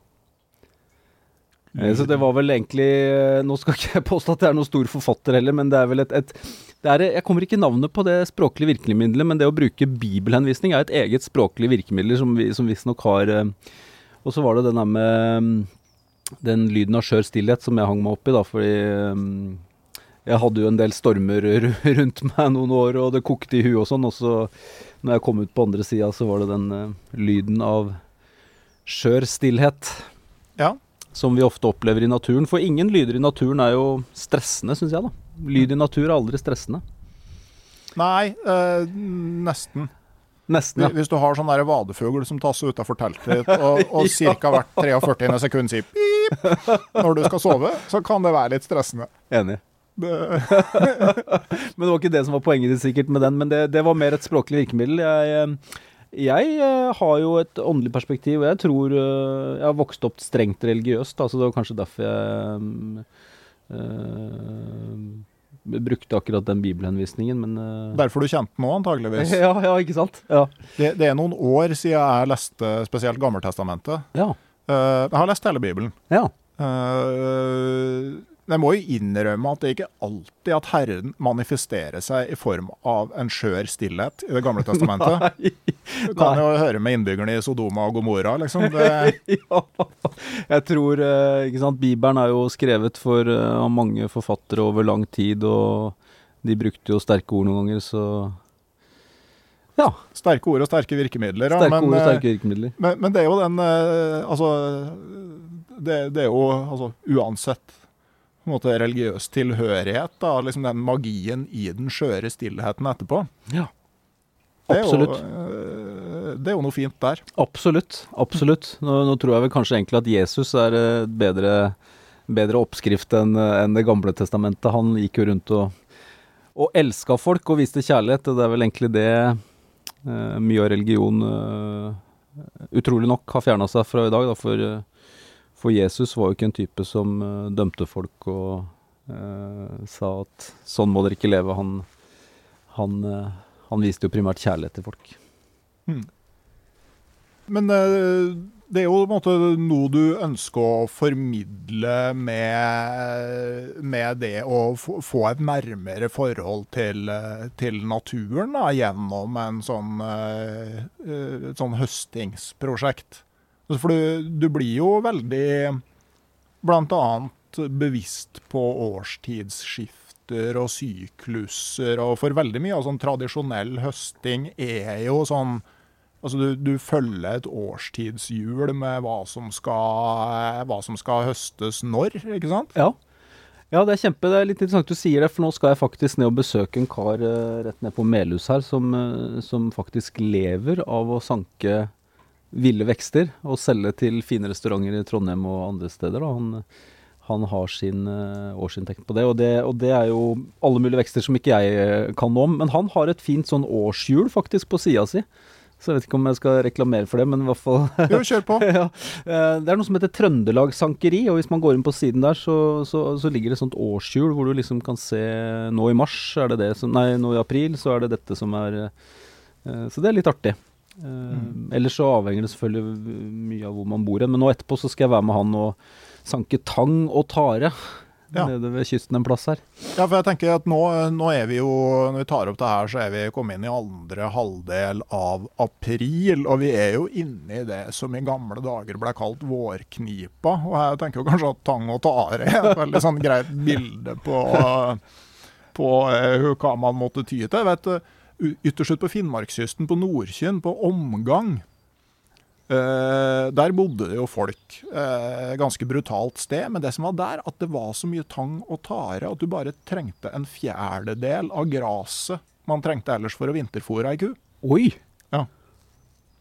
Så det var vel egentlig Nå skal ikke jeg påstå at jeg er noen stor forfatter heller, men det er vel et, et er, Jeg kommer ikke navnet på det språklige virkemiddelet, men det å bruke bibelhenvisning er et eget språklig virkemiddel som, vi, som visstnok har Og så var det den der med den lyden av skjør stillhet som jeg hang meg opp i, da, fordi jeg hadde jo en del stormer rundt meg noen år, og det kokte i huet og sånn, og så når jeg kom ut på andre sida, så var det den lyden av skjør stillhet. Ja som vi ofte opplever i naturen. For ingen lyder i naturen er jo stressende, syns jeg. da. Lyd i natur er aldri stressende. Nei, øh, nesten. Nesten, ja. Hvis du har sånn der vadefugl som tas utafor teltet ditt, og, og ja. ca. hvert 43. sekund sier pip når du skal sove, så kan det være litt stressende. Enig. men det var ikke det som var poenget ditt sikkert med den, men det, det var mer et språklig virkemiddel. Jeg, eh, jeg uh, har jo et åndelig perspektiv, og jeg tror uh, Jeg har vokst opp strengt religiøst, da, så det var kanskje derfor jeg øh, brukte akkurat den bibelhenvisningen, men Derfor du kjente den òg, antageligvis? ja, ja, ikke sant? Ja. Det, det, er noen år siden jeg leste spesielt Gammeltestamentet. Ja. jeg har lest hele Bibelen. Ja. Jeg må jo innrømme at det ikke alltid at Herren manifesterer seg i form av en skjør stillhet i Det gamle testamentet. Du kan jo høre med innbyggerne i Sodoma og Gomorra, liksom. ja. Jeg tror ikke sant, Bibelen er jo skrevet for av mange forfattere over lang tid, og de brukte jo sterke ord noen ganger, så ja. Sterke ord og sterke virkemidler. Sterke men, ord og sterke virkemidler. Men, men, det er jo den Altså, det, det er jo altså uansett måte religiøs tilhørighet. da, liksom Den magien i den skjøre stillheten etterpå. Ja, absolutt. Det er, jo, det er jo noe fint der. Absolutt. absolutt. Nå, nå tror jeg vel kanskje egentlig at Jesus er bedre, bedre oppskrift enn en Det gamle testamentet. Han gikk jo rundt og, og elska folk og viste kjærlighet. Det er vel egentlig det mye av religion utrolig nok har fjerna seg fra i dag. da, for for Jesus var jo ikke en type som uh, dømte folk og uh, sa at sånn må dere ikke leve. Han, han, uh, han, viste jo primært kjærlighet til folk. Hmm. Men eh, det er jo måte noe du ønsker å formidle med, med det å få, et nærmere forhold til, eh, til naturen da, gjennom en sånn, eh, eh, et sånn høstingsprosjekt. Altså, For du, du blir jo veldig bl.a. bevisst på årstidsskifter og sykluser, og for veldig mye av sånn tradisjonell høsting er jo sånn Altså du, du følger et årstidshjul med hva som, skal, hva som skal høstes når, ikke sant? Ja. Ja, det er kjempe, det er litt interessant du sier det, for nå skal jeg faktisk ned og besøke en kar uh, rett ned på Melhus her, som, uh, som faktisk lever av å sanke ville vekster og selge til fine restauranter i Trondheim og andre steder. Da. Han, han har sin eh, årsinntekt på det og, det, og det er jo alle mulige vekster som ikke jeg eh, kan noe om. Men han har et fint sånn årshjul faktisk på sida si. Så jeg vet ikke om jeg skal reklamere for det, men i hvert fall Jo, kjør på. ja. Eh, Det er noe som heter Trøndelag Sankeri, og hvis man går inn på siden der, så, så, så ligger det et sånt årshjul hvor du liksom kan se Nå i mars er det det som Nei, nå i april så er det dette som er Så det er litt artig. Eh, Ellers så avhenger det selvfølgelig mye av hvor man bor hen. Men nå etterpå så skal jeg være med han og sanke tang og tare. Ja. Nede ved kysten en plass her. Ja, for jeg tenker at nå, nå er vi jo, når vi tar opp det her, så er vi kommet inn i andre halvdel av april. Og vi er jo inne i det som i gamle dager ble kalt vårknipa. Og jeg tenker jo kanskje at tang og tare er et veldig sånn greit bilde på, på eh, hva man måtte ty til. Vet, eh, ytterst ut på Finnmarkskysten, på Nordkinn, på Omgang. Eh, der bodde det jo folk. Eh, ganske brutalt sted. Men det som var der, at det var så mye tang og tare at du bare trengte en fjerdedel av gresset man trengte ellers for å vinterfòre ei ku. Oi! Ja.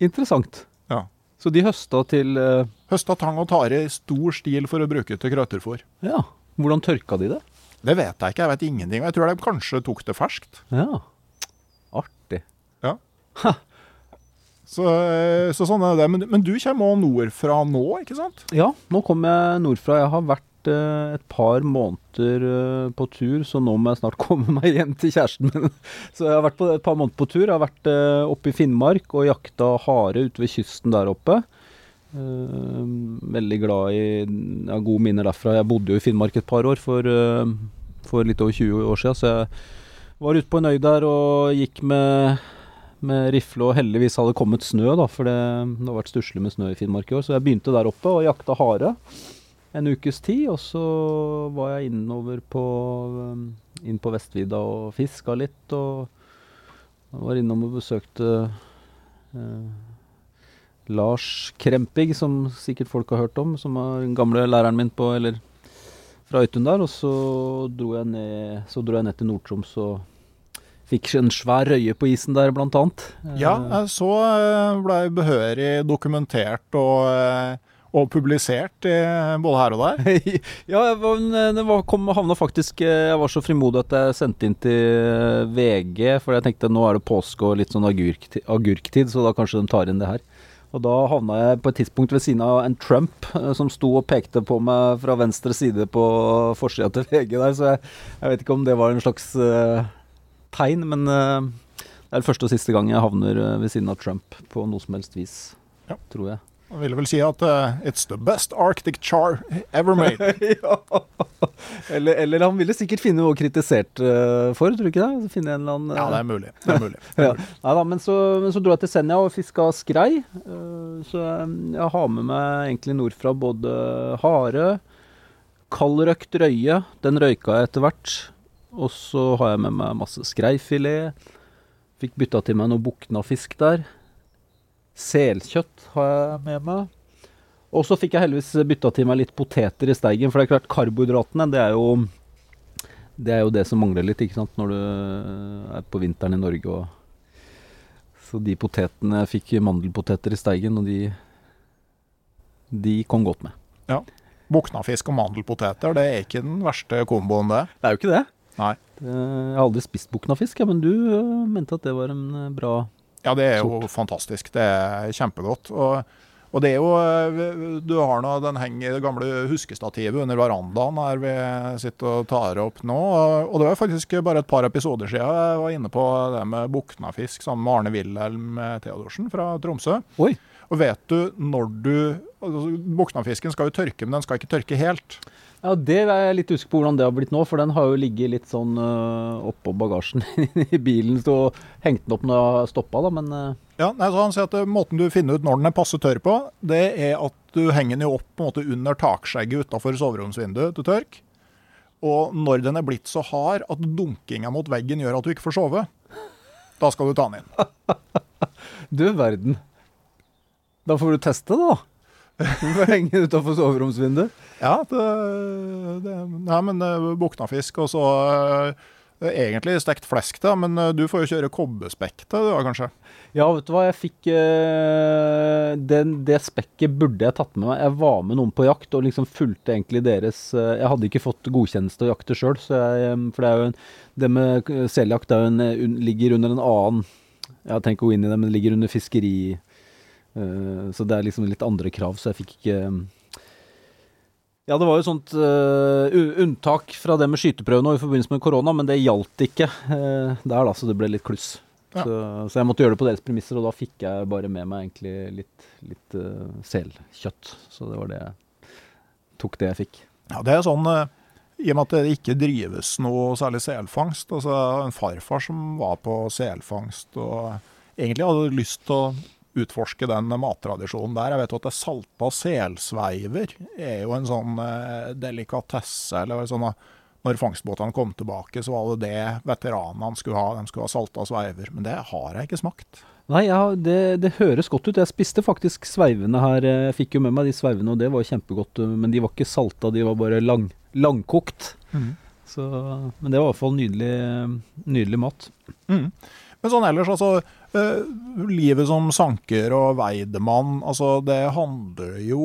Interessant. Ja. Så de høsta til eh, Høsta tang og tare i stor stil for å bruke til krøtterfôr. Ja. Hvordan tørka de det? Det vet jeg ikke, jeg vet ingenting. Jeg tror de kanskje tok det ferskt. Ja. Så, eh, så sånn er det. Men, men du kommer også nordfra nå, ikke sant? Ja, nå kommer jeg nordfra. Jeg har vært eh, et par måneder eh, på tur, så nå må jeg snart komme meg hjem til kjæresten min. Så jeg har vært på, et par måneder på tur. Jeg har vært eh, oppe i Finnmark og jakta hare ute ved kysten der oppe. Eh, veldig glad i ja, gode minner derfra. Jeg bodde jo i Finnmark et par år for, eh, for litt over 20 år siden, så jeg var ute på en øy der og gikk med med rifle, og heldigvis hadde kommet snø, da, for det, det har vært stusslig med snø i Finnmark i år. Så jeg begynte der oppe og jakta hare en ukes tid, og så var jeg innover på, um, inn på Vestvidda og fiska litt, og var innom og besøkte eh, Lars Krempig, som sikkert folk har hørt om, som er den gamle læreren min på, eller fra Øytun der, og så dro jeg ned, dro jeg ned til Nord-Troms og Fikk en svær røye på isen der, blant annet. Ja, så eh, ble behørig dokumentert og, eh, og publisert både her og der. ja, jeg var, kom, havna faktisk eh, Jeg var så frimodig at jeg sendte inn til VG, for jeg tenkte nå er det påske og litt sånn agurktid, agurktid så da kanskje de tar inn det her. Og da havna jeg på et tidspunkt ved siden av en Trump som sto og pekte på meg fra venstre side på forsida til VG der, så jeg, jeg, vet ikke om det var en slags uh, tegn, men uh, det er første og siste gang jeg havner uh, ved siden av Trump på noe som helst vis, Ja. tror jeg. Jeg ville vel si at uh, it's the best Arctic char ever made. ja. eller, eller han ville sikkert finne noe kritisert uh, for, tror du ikke det? Finne en eller annen Ja, det er mulig. Det er mulig. Det er ja. Neida, men, så, men så dro jeg til Senja og fiska skrei. Uh, så jeg har med meg egentlig nordfra både hare, kaldrøkt røye. Den røyka jeg etter hvert. Og så har jeg med meg masse skreifilet. Fikk bytta til meg noe buknafisk der. Selkjøtt har jeg med meg. Og så fikk jeg heldigvis bytta til meg litt poteter i steigen, for det er klart karbohydratene, det er jo det er jo det som mangler litt, ikke sant, når du er på vinteren i Norge og Så de potetene Jeg fikk mandelpoteter i steigen, og de De kom godt med. Ja. Buknafisk og mandelpoteter, det er ikke den verste komboen, det. Det er jo ikke det. Nei. Jeg har aldri spist buknafisk, men du øh, mente at det var en bra sort? Ja, det er jo fantastisk. Det er kjempegodt. Og, Og det er jo eh, Du har nå den henger, det gamle huskestativet under verandaen her vi sitter og tar opp nå. Og det var faktisk bare et par episoder siden jeg var inne på det med buknafisk sammen med Arne Wilhelm Theodorsen fra Tromsø. Oi. Og vet du når du altså, Buknafisken skal jo tørke, men den skal ikke tørke helt. Ja, Det er jeg litt usikker på hvordan det har blitt nå, for den har jo ligget litt sånn uh, oppå bagasjen i bilen. Så hengte den opp når jeg stoppa, da, men uh... Ja, nei, så han sier at uh, Måten du finner ut når den er passe tørr på, det er at du henger den jo opp på en måte under takskjegget utafor soveromsvinduet til tørk. Og når den er blitt så hard at dunkinga mot veggen gjør at du ikke får sove, da skal du ta den inn. du verden. Da får du teste, da. Du henger henge utafor soveromsvinduet. Ja, det, det, nei, men eh, buknafisk og så uh, Egentlig stekt flesk, da, men uh, du får jo kjøre kobberspekk til det, kanskje? Ja, vet du hva, jeg fikk uh, den, Det spekket burde jeg tatt med meg. Jeg var med noen på jakt og liksom fulgte egentlig deres Jeg hadde ikke fått godkjennelse til å jakte sjøl, for det er jo en, det med seljakt ligger under en annen Jeg tenker å gå inn i det, men det ligger under fiskeri Eh, så det er liksom litt andre krav, så jeg fikk ikke ja, det var jo sånt uh, unntak fra det med skyteprøvene i forbindelse med korona, men det gjaldt ikke uh, der, da, så det ble litt kluss. Ja. Så, så, jeg måtte gjøre det på deres premisser, og da fikk jeg bare med meg egentlig litt, litt uh, selkjøtt. Så det var det jeg tok det jeg fikk. Ja, det er sånn i og med at det ikke drives noe særlig selfangst. Altså en farfar som var på selfangst og egentlig hadde lyst til å utforske den mattradisjonen der. Jeg vet jo at det salta selsveiver er jo en sånn eh, delikatesse. eller sånn Når fangstbåtene kom tilbake, så var det det veteranene skulle ha. De skulle ha salta sveiver. Men det har jeg ikke smakt. Nei, ja, det, det, høres godt ut. Jeg spiste faktisk sveivene her. Jeg fikk jo med meg de sveivene, og det var kjempegodt. Men de var ikke salta, de var bare lang, langkokt. Mm. Så, men det var i hvert fall nydelig, nydelig mat. Mm. Men sånn ellers, altså livet som sanker og veidemann, altså det handler jo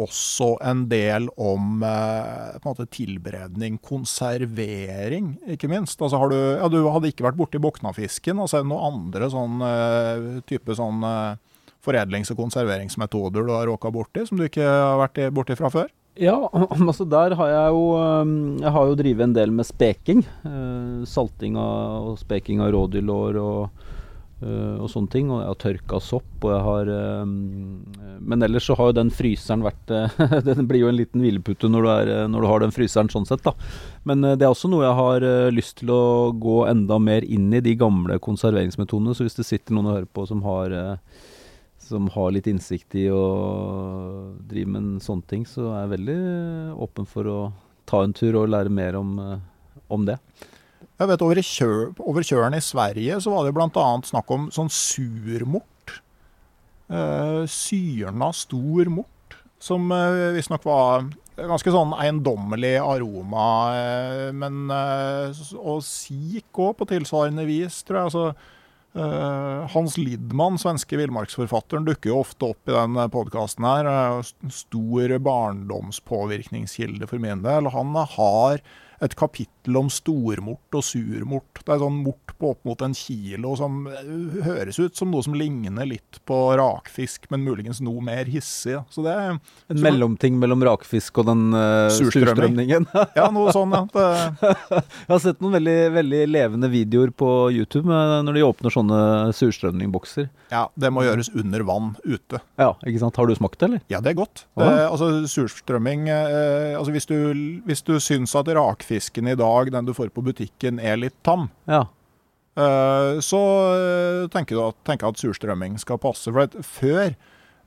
også en del om uh, på en måte tilberedning, konservering, ikke minst. Altså har du, ja, du hadde ikke vært borti boknafisken, Altså er det noen andre sånn uh, type sånn foredlings- og konserveringsmetoder du har råka borti, som du ikke har vært borti fra før? Ja, altså der har jeg jo Jeg har jo drevet en del med speking. salting av, og speking av rådyrlår og og sånne ting. Og jeg har tørka sopp, og jeg har uh, Men ellers så har jo den fryseren vært uh, Den blir jo en liten hvilepute når, når, du har den fryseren sånn sett, da. Men det er også noe jeg har lyst til å gå enda mer inn i, de gamle konserveringsmetodene. Så hvis det sitter noen og hører på som har som har litt innsikt i å drive med en sånn ting, så er jeg veldig åpen for å ta en tur og lære mer om, om det. Jeg vet Over, kjø, over kjøren i Sverige så var det bl.a. snakk om sånn surmort. Eh, syrna stor mort, som eh, visstnok var ganske sånn eiendommelig aroma. Eh, men eh, Og sik òg, på tilsvarende vis, tror jeg. altså Uh, Hans Lidman, svenske villmarksforfatteren, dukker jo ofte opp i den podkasten her. Uh, stor barndomspåvirkningskilde for min del. Han har et kapittel om stormort og surmort. Det er sånn mort på opp mot en kilo som eh, høres ut som noe som ligner litt på rakfisk, men muligens noe mer hissig. Så det er, en mellomting mellom rakfisk og den uh, surstrømningen? ja, noe sånn, ja. Jeg har sett noen veldig, veldig, levende videoer på YouTube når de åpner sånne surstrømningbokser. Ja, det må gjøres under vann ute. Ja, ikke sant. Har du smakt det, eller? Ja, det er godt. Det, altså, surstrømming eh, altså, Hvis du, hvis du syns at rakfisken i dag, den du får på butikken, er litt tam, ja. eh, så eh, tenker, du at, at surstrømming skal passe. For før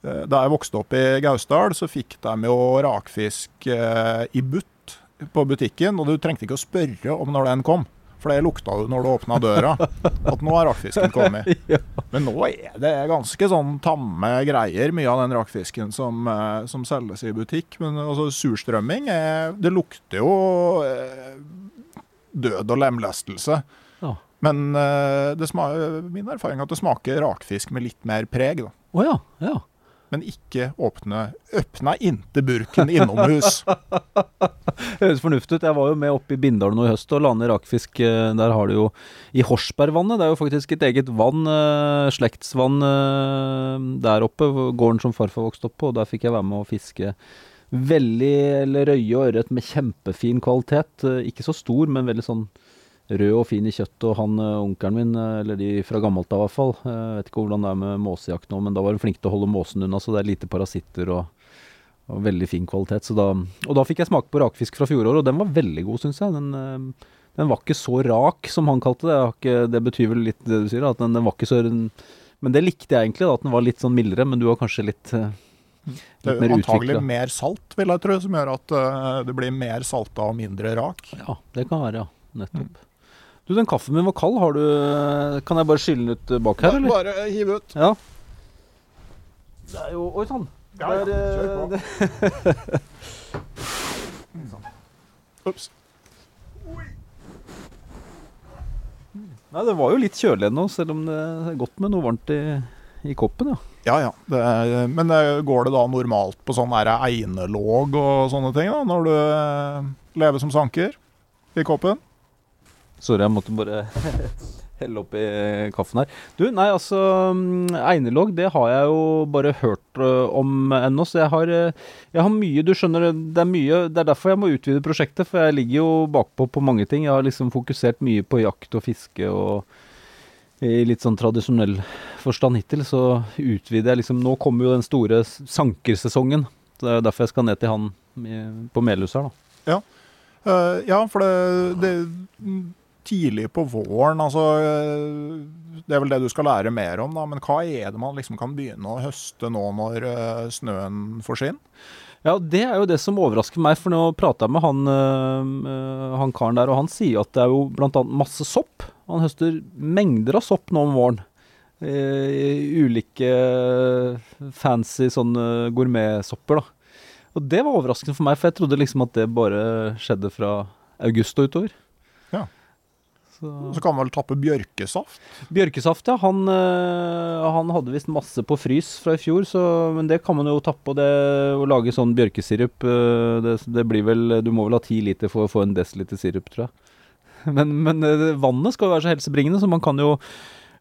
eh, da jeg vokste opp i Gausdal, så fikk de jo rakfisk i butt på butikken, og du trengte ikke å spørre om når den kom. For det lukta du når du åpna døra, at nå har rakfisken kommet. Men nå er det ganske sånn tamme greier, mye av den rakfisken som, eh, som selges i butikk. Men altså, surstrømming, er, det lukter jo eh, død og lemlestelse. Ja. Men eh, min erfaring er at det smaker rakfisk med litt mer preg. Å oh ja, ja. Men ikke åpne Øpna inte burken innomhus. Høres fornuftig ut. Jeg var jo med oppe i Bindal nå i høst og la ned rakfisk. Eh, der har du jo i Horsbergvannet. Det er jo faktisk et eget vann, eh, slektsvann eh, der oppe. Gården som farfar vokste opp på. Og der fikk jeg være med å fiske veldig eller røye og ørret med kjempefin kvalitet. Ikke så stor, men veldig sånn rød og fin i kjøttet. Og han onkelen min, eller de fra gammelt av i hvert fall, jeg vet ikke hvordan det er med måsejakt nå, men da var de flinke til å holde måsen unna, så det er lite parasitter og, og veldig fin kvalitet. Da, og da fikk jeg smake på rakfisk fra fjoråret, og den var veldig god, syns jeg. Den, den, var ikke så rak som han kalte det. Ikke, det betyr vel litt det du sier, at den, den var ikke så Men det likte jeg egentlig, da, at den var litt sånn mildere, men du var kanskje litt det er antagelig utviklet. mer salt, vil jeg tro, som gjør at det blir mer salta og mindre rak. Ja, det kan være, ja. Nettopp. Mm. Du, den kaffen min var kald. Har du Kan jeg bare skylle den ut bak her, eller? Bare hive ut. Ja. Det er jo Oi sann. Ja, ja. Kjør på. Ops. Nei, det var jo litt kjølig ennå, selv om det er godt med noe varmt i, i koppen, ja. Ja ja. Det er, men går det da normalt på sånn einelåg og sånne ting, da, når du eh, lever som sanker i koppen? Sorry, jeg måtte bare helle oppi kaffen her. Du, nei, altså mm, Einelåg, det har jeg jo bare hørt uh, om ennå, så jeg har, uh, jeg har mye Du skjønner, det er mye Det er derfor jeg må utvide prosjektet, for jeg ligger jo bakpå på mange ting. Jeg har liksom fokusert mye på jakt og fiske og i litt sånn tradisjonell forstand hittil, så utvider jeg liksom Nå kommer jo den store sankersesongen. Det er derfor jeg skal ned til han på Melhus her, da. Ja. Uh, ja, for det, det tidlig på våren. Altså, eh, det er vel det du skal lære mer om, da. Men hva er det man liksom kan begynne å høste nå når uh, snøen forsvinner? Ja, det er jo det som overrasker meg. For nå prata jeg med han, uh, han, karen der, og han sier at det er jo bl.a. masse sopp. Han høster mengder av sopp nå om våren. I ulike fancy sånne gourmetsopper, da. Og det var overraskende for meg, for jeg trodde liksom at det bare skjedde fra august og utover. Så, så kan man vel tappe bjørkesaft? Bjørkesaft, ja. Han, øh, han hadde visst masse på frys fra i fjor, så, men det kan man jo tappe. Og det å lage sånn bjørkesirup, øh, det, det, blir vel Du må vel ha ti liter for å få en desiliter sirup, tror jeg. Men, men øh, vannet skal jo være så helsebringende, så man kan jo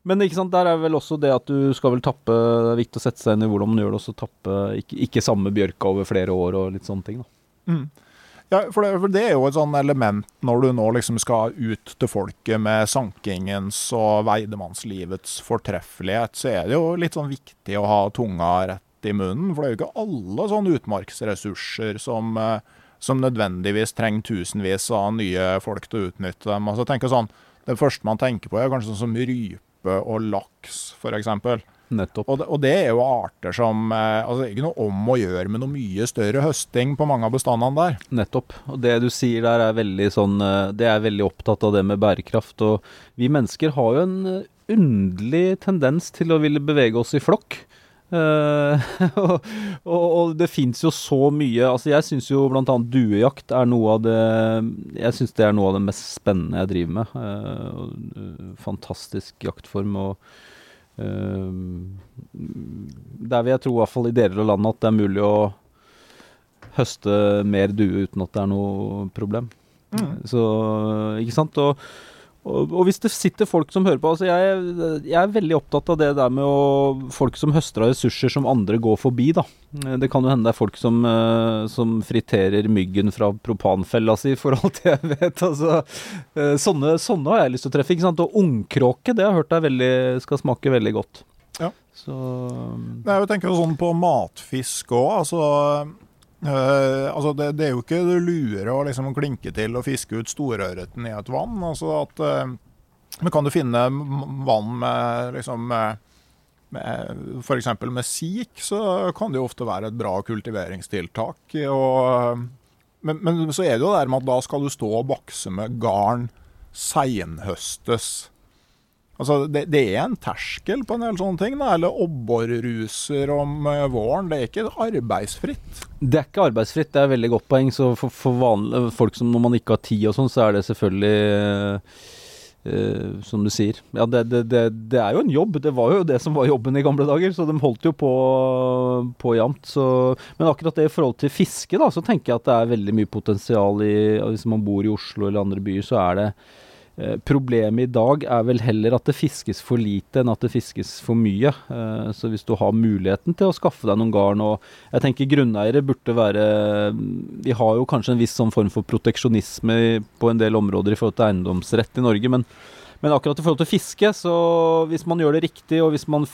men ikke sant, der er vel også det at du skal vel tappe Det er viktig å sette seg inn i hvordan man gjør det, også tappe ikke, ikke samme bjørka over flere år og litt sånne ting. da. Mm. Ja, for det, for det, er jo et sånn element når du nå liksom skal ut til folket med sankingens og veidemannslivets fortreffelighet, så er det jo litt sånn viktig å ha tunga rett i munnen. For det er jo ikke alle sånne utmarksressurser som, eh, som nødvendigvis trenger tusenvis av nye folk til å utnytte dem. Altså, tenker sånn, Det første man tenker på, er kanskje sånn som rype og laks, f.eks. Nettopp. Og det, og det, er jo arter som eh, altså Det er ikke noe om å gjøre med noe mye større høsting på mange av bestandene der. Nettopp. Og det du sier der er veldig sånn eh, Det er veldig opptatt av det med bærekraft. Og vi mennesker har jo en eh, underlig tendens til å ville bevege oss i flokk. Uh, og, og, det fins jo så mye Altså Jeg syns jo bl.a. duejakt er noe av det Jeg syns det er noe av det mest spennende jeg driver med. Uh, fantastisk jaktform. og der vil jeg tro, i hvert fall i deler av landet, at det er mulig å høste mer due uten at det er noe problem. Mm. Så, ikke sant. Og, og, og, hvis det sitter folk som hører på altså jeg, jeg, er veldig opptatt av det der med å, folk som høster av ressurser som andre går forbi. da. Det kan jo hende det er folk som, uh, som friterer myggen fra propanfella si, for alt jeg vet. altså. Uh, sånne, sånne, har jeg lyst til å treffe. ikke sant? Og ungkråke det har jeg hørt er veldig, skal smake veldig godt. Ja. Så, um, jeg tenker sånn på matfisk òg. Altså Uh, altså det, det, er jo ikke lure å liksom klinke til og fiske ut storørreten i et vann. Altså at, uh, men kan du finne vann med liksom med, med F.eks. med sik, så kan det jo ofte være et bra kultiveringstiltak. Og, men, men, så er det jo det med at da skal du stå og bakse med garn seinhøstes. Altså, det, det, er en terskel på en del sånne ting. Da. Eller obborruser om uh, våren. Det er ikke arbeidsfritt. Det er ikke arbeidsfritt, det er et veldig godt poeng. Så for, for vanlige folk som når man ikke har tid og sånn, så er det selvfølgelig uh, eh, som du sier. Ja, det, det, det, det er jo en jobb. Det var jo det som var jobben i gamle dager, så de holdt jo på, på jevnt. Men akkurat det i forhold til fiske, da, så tenker jeg at det er veldig mye potensial i Hvis man bor i Oslo eller andre byer, så er det eh, Problemet i dag er vel heller at det fiskes for lite enn at det fiskes for mye. Eh, Så hvis du har muligheten til å skaffe deg noen garn og Jeg tenker grunneiere burde være Vi har jo kanskje en viss sånn form for proteksjonisme på en del områder i forhold til eiendomsrett i Norge, men men akkurat i forhold til fiske, så hvis man gjør det riktig, og hvis man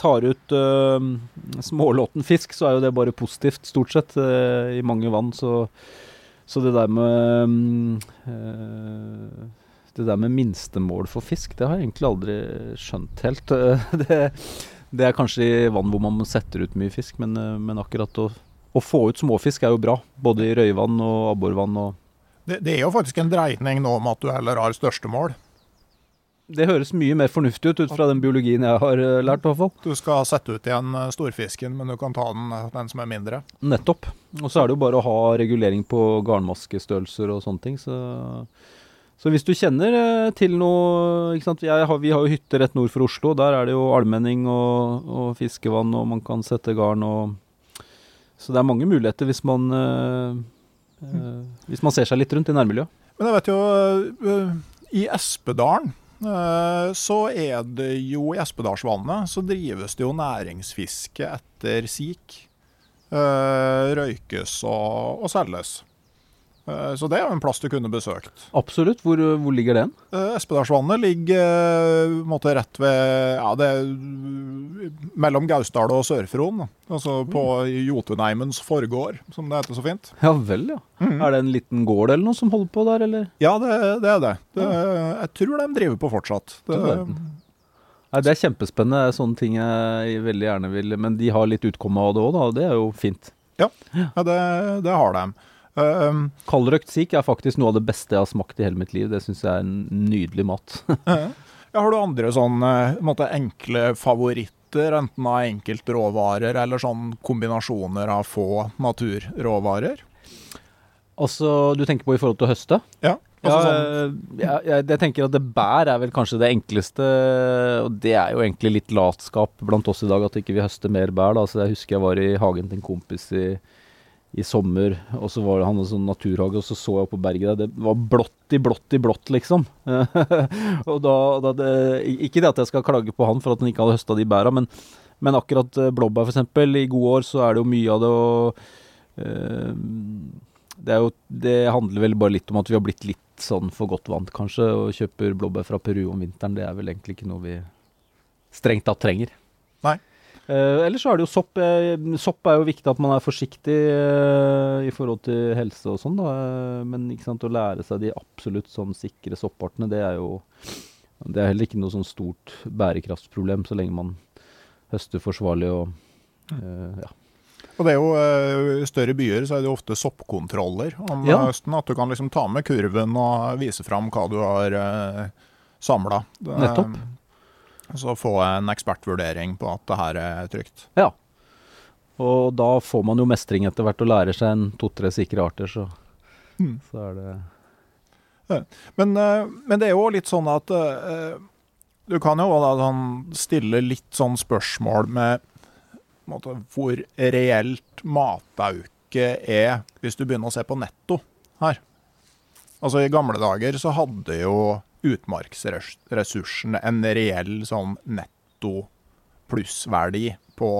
tar ut øh, smålåten fisk, så er jo det bare positivt, stort sett, øh, i mange vann. Så, så det der med mm, øh, Det der med minstemål for fisk, det har jeg egentlig aldri skjønt helt. det, det er kanskje i vann hvor man setter ut mye fisk, men, øh, men akkurat å, å få ut småfisk er jo bra. Både i røyvann og abborvann og Det, det er jo faktisk en dreining nå om at du heller har største mål. Det høres mye mer fornuftig ut ut fra den biologien jeg har øh, lært, i hvert fall. Du skal sette ut igjen eh, storfisken, men du kan ta den, eh, den som er mindre. Nettopp. Og så er det jo bare å ha regulering på garnmaskestørrelser og sånne ting. Så, så hvis du kjenner eh, til noe har, Vi har jo hytte rett nord for Oslo. Der er det jo almenning og, og fiskevann, og man kan sette garn og Så det er mange muligheter hvis man eh, Hvis man ser seg litt rundt i nærmiljøet. Men jeg vet jo, i Espedalen så er det jo i Espedalsvannet så drives det jo næringsfiske etter sik. Røykes og, og selges. Eh, Så det er jo en plass du kunne besøkt. Absolutt. Hvor, hvor ligger den? Eh, Espedalsvannet ligger eh, måte rett ved Ja, det eh, mellom Gausdal og Sør-Fron. Altså på Jotunheimens forgård, som det heter så fint. Ja vel, ja. Er det en liten gård eller noe som holder på der, eller? Ja, det, det er det. det. Jeg tror de driver på fortsatt. Det. Nei, Det er kjempespennende. Sånne ting jeg veldig gjerne vil Men de har litt utkomme av det òg, da. Det er jo fint. ja, det, det har de. Um, Kaldrøkt sik er faktisk noe av det beste jeg har smakt i hele mitt liv. Det syns jeg er en nydelig mat. ja, har du andre sånne måte, enkle favoritter, enten av enkeltråvarer eller sånn kombinasjoner av få naturråvarer? altså, du tenker på i forhold til å høste? Ja. Ja, Altså sånn, jeg, jeg, jeg tenker at det bær er vel kanskje det enkleste, og det er jo egentlig litt latskap blant oss i dag at ikke vi høster mer bær. Da. Så jeg husker jeg var i hagen til en kompis i, i sommer, og så var det han en sånn naturhage, og så så jeg på berget der, det var blått i blått i blått, liksom. og da, da det, Ikke det at jeg skal klage på han for at han ikke hadde høsta de bæra, men, men akkurat eh, blåbær f.eks., i gode år så er det jo mye av det og øh, det, jo, det handler vel bare litt om at vi har blitt litt sånn for godt vant, kanskje, og kjøper blåbær fra Peru om vinteren. Det er vel egentlig ikke noe vi strengt tatt trenger. Nei. Eh, ellers så er det jo sopp. Eh, sopp er jo viktig at man er forsiktig uh, i forhold til helse og sånn, da. Eh, Men ikke sant, å lære seg de absolutt sånn sikre soppartene, det er jo Det er heller ikke noe sånn stort bærekraftsproblem så lenge man høster forsvarlig og uh, ja. Og det er jo eh, I større byer så er det jo ofte soppkontroller om Ja. høsten. At du kan liksom ta med kurven og vise fram hva du har uh, samla. Nettopp. Så få en ekspertvurdering på at det her er trygt. Ja. Og da får man jo mestring etter hvert og lærer seg en to-tre sikre arter, så, Mm. så er det Men, eh, men det er jo litt sånn at eh, du kan jo da sånn stille litt sånn spørsmål med måte, hvor reelt matauke er, hvis du begynner å se på netto her. Altså I gamle dager så hadde jo utmarksressursene en reell sånn netto plussverdi på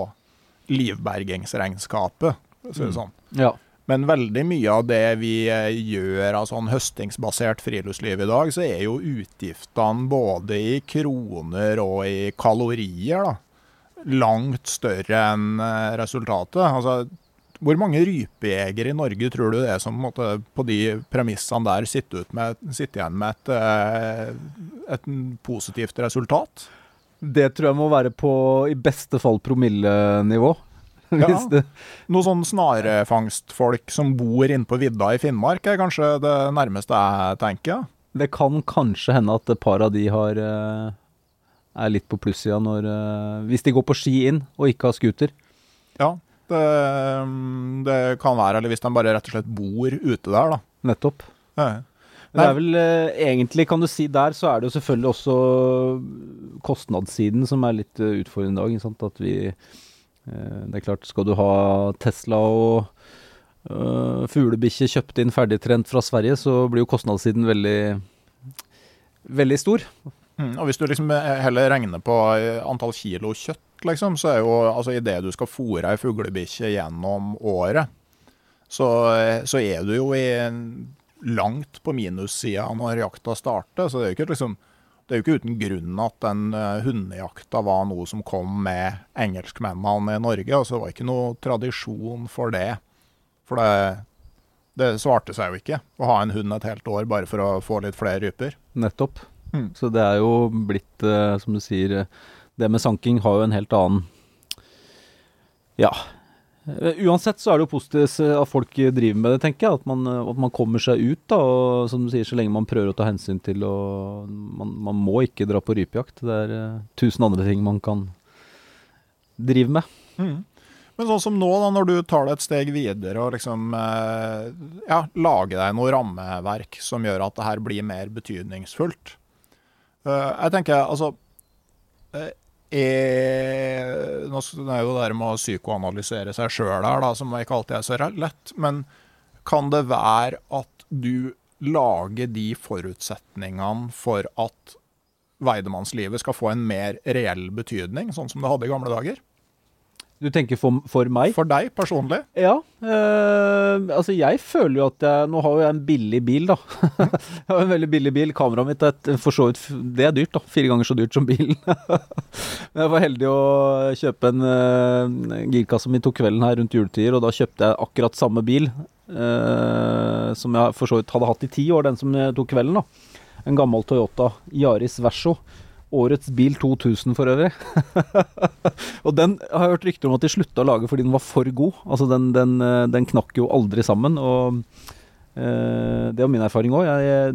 livbergingsregnskapet. for å si det sånn. Ja. Men veldig mye av det vi eh, gjør av sånn høstingsbasert friluftsliv i dag, så er jo utgiftene både i kroner og i kalorier da, langt større enn eh, resultatet. Altså, hvor mange rypejegere i Norge tror du det er som på, på de premissene der sitter, ut med, sitter igjen med et, eh, et positivt resultat? Det tror jeg må være på i beste fall promillenivå. Ja. Noe sånn snarefangstfolk som bor inne på vidda i Finnmark, er kanskje det nærmeste jeg tenker. det kan kanskje hende at et par av de har eh, er litt på plussida når eh, Hvis de går på ski inn og ikke har scooter. Ja, det, det kan være. Eller hvis de bare rett og slett bor ute der, da. Nettopp. Ja. Men det er vel eh, egentlig, kan du si, der så er det jo selvfølgelig også kostnadssiden som er litt eh, utfordrende i dag. Ikke sant? At vi eh, Det er klart, skal du ha Tesla og uh, fuglebikkje kjøpt inn ferdigtrent fra Sverige, så blir jo kostnadssiden veldig veldig stor. Mm, og hvis du liksom heller regner på eh, antall kilo kjøtt, liksom, så er jo altså idet du skal fôre ei fuglebikkje gjennom året, så, eh, så, er du jo i langt på minussida når jakta starter. Så det er jo ikke liksom det er jo ikke uten grunn at den uh, hundejakta var noe som kom med engelskmennene i Norge. altså Det var ikke noe tradisjon for det. For det, det svarte seg jo ikke å ha en hund et helt år bare for å få litt flere ryper. Nettopp. Mm. Så det er jo blitt, uh, som du sier, uh, det med sanking har jo en helt annen Ja. Uh, uansett så er det jo positivt at folk driver med det, tenker jeg. At man, at man, kommer seg ut, da. Og som du sier, så lenge man prøver å ta hensyn til og Man, man må ikke dra på rypejakt. Det er tusen andre ting man kan drive med. Mm. Men sånn som nå, da, når du tar det et steg videre og liksom ja, lager deg noe rammeverk som gjør at det her blir mer betydningsfullt. Eh, jeg tenker altså Nå er jo det med å psykoanalysere seg sjøl her, da, som ikke alltid er så lett. Men kan det være at du lager de forutsetningene for at Weidemannslivet skal få en mer reell betydning, sånn som det hadde i gamle dager? Du tenker for, for, meg? For deg personlig? Ja. Øh, altså, jeg føler jo at jeg Nå har jo jeg en billig bil, da. jeg har en veldig billig bil. Kameraet mitt er for så vidt Det er dyrt, da. Fire ganger så dyrt som bilen. Men jeg var heldig å kjøpe en uh, girkasse mi tok kvelden her rundt juletider, og da kjøpte jeg akkurat samme bil uh, som jeg for så vidt hadde hatt i ti år, den som tok kvelden, da. En gammel Toyota Yaris Verso. Årets bil 2000 for øvrig. og den har jeg hørt rykter om at de slutta å lage fordi den var for god. Altså den, den, eh, den knakk jo aldri sammen. Og eh, det var min erfaring òg.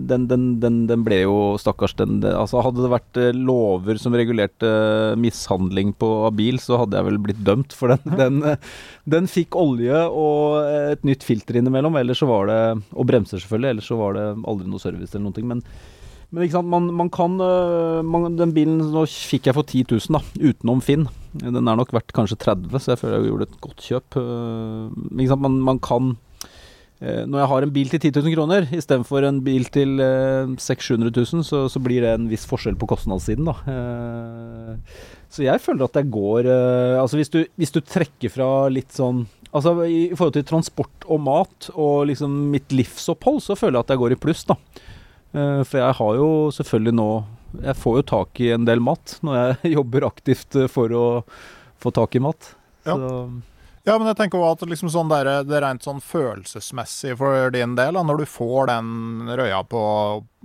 Den, den, den, ble jo, stakkars den altså Hadde det vært eh, lover som regulerte mishandling på av bil, så hadde jeg vel blitt dømt. For den, den, fikk olje og et nytt filter innimellom, ellers så var det Og bremser, selvfølgelig. Ellers så var det aldri noe service eller noe. Men men ikke sant, man, man kan øh, man, Den bilen nå fikk jeg for 10 000, da, utenom Finn. Den er nok verdt kanskje 30, så jeg føler jeg gjorde et godt kjøp. Men ikke sant, man, man kan øh, Når jeg har en bil til 10 000 kroner istedenfor en bil til 600 000, så, så, blir det en viss forskjell på kostnadssiden, da. Så jeg føler at det går Altså hvis du, hvis du trekker fra litt sånn Altså I forhold til transport og mat og liksom mitt livsopphold, så føler jeg at jeg går i pluss, da. Eh, for jeg har jo selvfølgelig nå Jeg får jo tak i en del mat når jeg jobber aktivt eh, for å få tak i mat. Ja. ja men jeg tenker også at liksom sånn der, det er rent sånn følelsesmessig for din del, da, når du får den røya på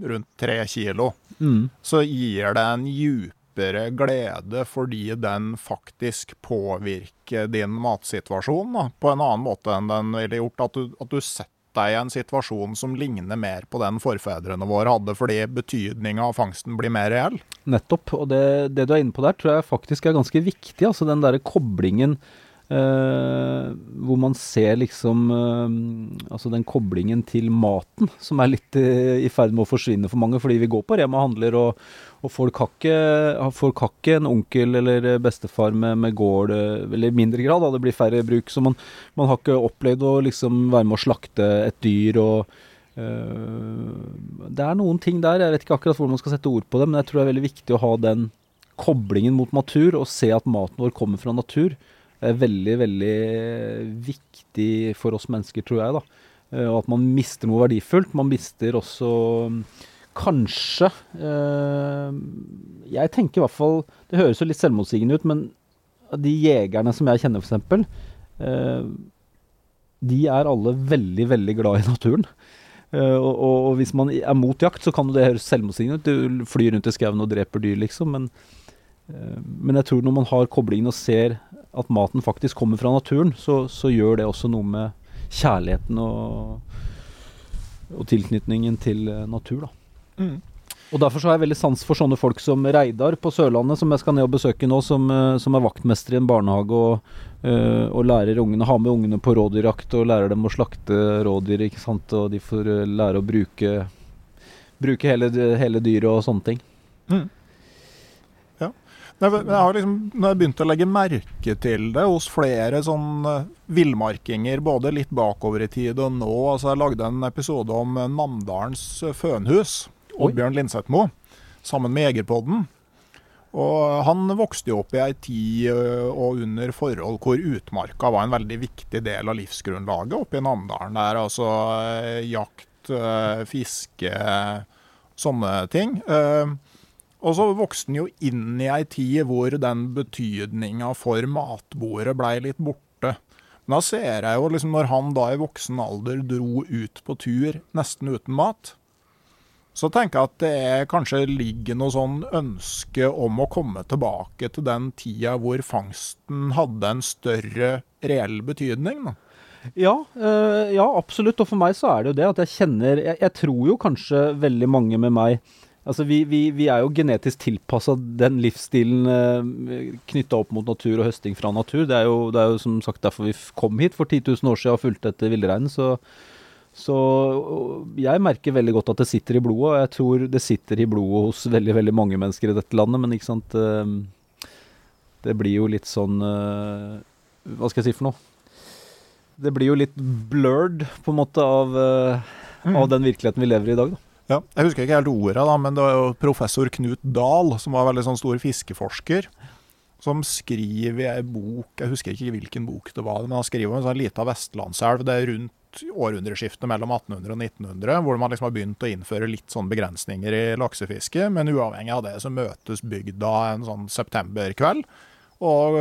rundt tre kilo, mm. så gir det en djupere glede fordi den faktisk påvirker din matsituasjon da, på en annen måte enn den ville gjort. At du, at du setter deg i en situasjon som ligner mer på den forfedrene våre hadde, fordi betydninga av fangsten blir mer reell? Nettopp. Og det, det, du er inne på der, tror jeg faktisk er ganske viktig. Altså den derre koblingen Uh, hvor man ser liksom uh, Altså den koblingen til maten, som er litt uh, i ferd med å forsvinne for mange. Fordi vi går på Rema handler, og, og folk, har ikke, folk, har ikke, en onkel eller bestefar med, med gård, eller i mindre grad, da, det blir færre bruk. Så man, man, har ikke opplevd å liksom være med å slakte et dyr. og Det er noen ting der, jeg vet ikke akkurat hvor man skal sette ord på det, men jeg tror det er veldig viktig å ha den koblingen mot natur, og se at maten vår kommer fra natur veldig, veldig viktig for oss mennesker, tror jeg. da. Eh, og at man mister noe verdifullt. Man mister også mm, kanskje eh, Jeg tenker i hvert fall Det høres jo litt selvmotsigende ut, men de jegerne som jeg kjenner, f.eks., eh, de er alle veldig, veldig glad i naturen. Uh, og, og, hvis man er mot jakt, så kan det høres selvmotsigende ut. Du flyr rundt i skauen og dreper dyr, liksom. Men, men jeg tror når man har koblingen og ser at maten faktisk kommer fra naturen, så, så gjør det også noe med kjærligheten og, og tilknytningen til eh, natur. Mm. Og Derfor så har jeg veldig sans for sånne folk som Reidar på Sørlandet, som jeg skal ned og besøke nå, som, eh, som er vaktmester i en barnehage og, øh, og lærer ungene, har med ungene på rådyrjakt og lærer dem å slakte rådyr. ikke sant? Og de får lære å bruke bruke hele, hele dyret og sånne ting. Mm. Nei, men jeg har liksom, når jeg begynte å legge merke til det hos flere sånn villmarkinger, både litt bakover i tid og nå altså Jeg lagde en episode om Namdalens fønhus, Oddbjørn Lindsetmo, sammen med Jegerpodden. Og han vokste jo opp i ei tid og under forhold hvor utmarka var en veldig viktig del av livsgrunnlaget oppe i Namdalen. Der altså jakt, fiske, sånne ting. Og så vokste han jo inn i ei tid hvor den betydninga for matbordet blei litt borte. Men da ser jeg jo liksom når han da i voksen alder dro ut på tur nesten uten mat, så tenker jeg at det kanskje ligger noe sånn ønske om å komme tilbake til den tida hvor fangsten hadde en større reell betydning. Da. Ja, øh, ja, absolutt. Og for meg så er det jo det at jeg kjenner Jeg, jeg tror jo kanskje veldig mange med meg Altså vi, vi, vi er jo genetisk tilpassa den livsstilen øh, knytta opp mot natur og høsting fra natur. Det er, jo, det er jo som sagt derfor vi kom hit for 10 000 år siden og fulgte etter villreinen. Så, så jeg merker veldig godt at det sitter i blodet, og jeg tror det sitter i blodet hos veldig veldig mange mennesker i dette landet. Men ikke sant Det blir jo litt sånn Hva skal jeg si for noe? Det blir jo litt blurred, på en måte, av, mm. av den virkeligheten vi lever i i dag, da. Ja, jeg husker ikke helt ordet, da, men det var jo professor Knut Dahl, som var veldig sånn stor fiskeforsker, som skriver i ei bok Jeg husker ikke hvilken bok det var, men han skriver om en sånn lita vestlandselv. Det er rundt århundreskiftet mellom 1800 og 1900, hvor man liksom har begynt å innføre litt sånn begrensninger i laksefiske. Men uavhengig av det så møtes bygda en sånn septemberkveld og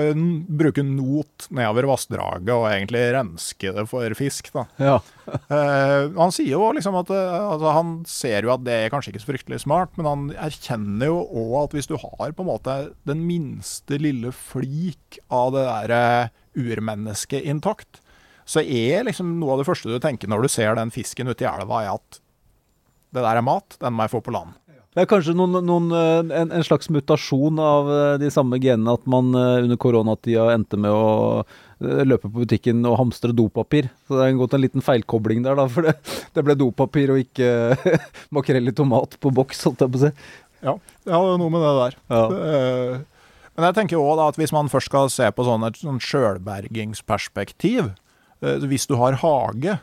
bruke not nedover vassdraget og egentlig renske det for fisk. da. Ja. eh, han sier jo liksom at altså, han ser jo at det er kanskje ikke så fryktelig smart, men han erkjenner jo òg at hvis du har på en måte den minste lille flik av det der urmennesket intakt, så er liksom noe av det første du tenker når du ser den fisken ute i elva, er at det der er mat, den må jeg få på land. Det er kanskje noen, noen, en, en, slags mutasjon av de samme genene at man under koronatida endte med å løpe på butikken og hamstre dopapir. Så det er gått en liten feilkobling der, da. For det, det ble dopapir og ikke makrell i tomat på boks, holdt jeg på å si. Ja, det har jo noe med det der. Ja. Det, men jeg tenker òg at hvis man først skal se på sånn et sånn sjølbergingsperspektiv, hvis du har hage,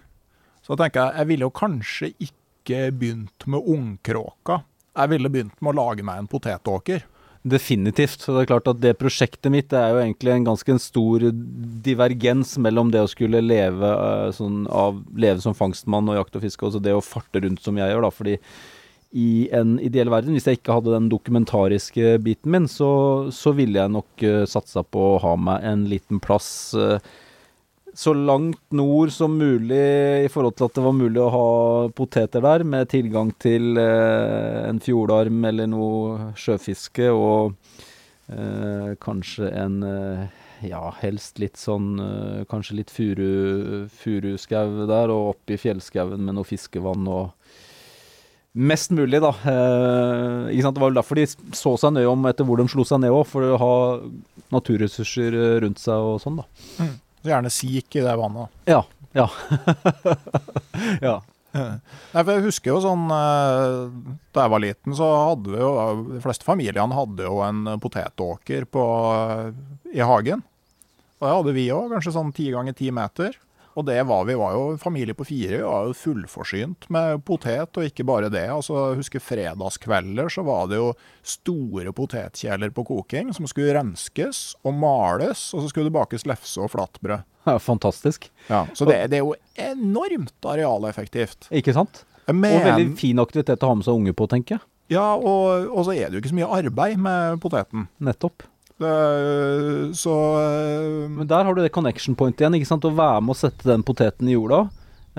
så tenker jeg jeg ville jo kanskje ikke begynt med ungkråka jeg ville begynt med å lage meg en potetåker. Definitivt. Så det er klart at det prosjektet mitt er jo egentlig en ganske stor divergens mellom det å skulle leve, sånn av, leve som fangstmann og jakt og fiske, og så det å farte rundt som jeg gjør. da, fordi i en ideell verden, hvis jeg ikke hadde den dokumentariske biten min, så, så ville jeg nok uh, satsa på å ha meg en liten plass uh, så langt nord som mulig i forhold til at det var mulig å ha poteter der, med tilgang til eh, en fjordarm eller noe sjøfiske, og eh, kanskje en eh, ja, helst litt sånn eh, Kanskje litt furu, furuskau der, og opp i fjellskauen med noe fiskevann og Mest mulig, da. Eh, ikke sant? Det var vel derfor de så seg nøye om etter hvor de slo seg ned òg, for å ha naturressurser rundt seg og sånn, da. Mm. Så gjerne sik i det vannet. Ja. Ja. ja. Nei, for jeg husker jo sånn eh, Da jeg var liten, så hadde vi jo De fleste familiene hadde jo en potetåker på, i hagen. Og det hadde vi òg, kanskje sånn ti ganger ti meter. Og det var vi var jo familie på fire. Vi var jo fullforsynt med potet, og ikke bare det. Altså, jeg husker fredagskvelder så var det jo store potetkjeler på koking som skulle renskes og males, og så skulle det bakes lefse og flatbrød. Ja, fantastisk. Ja, så det, det, er jo enormt arealeffektivt. Ikke sant? Men, og veldig fin aktivitet å ha med seg unge på, tenker jeg. Ja, og, og så er det jo ikke så mye arbeid med poteten. Nettopp. Det, så uh, Men der har du det connection point igjen. ikke sant? Å være med å sette den poteten i jorda.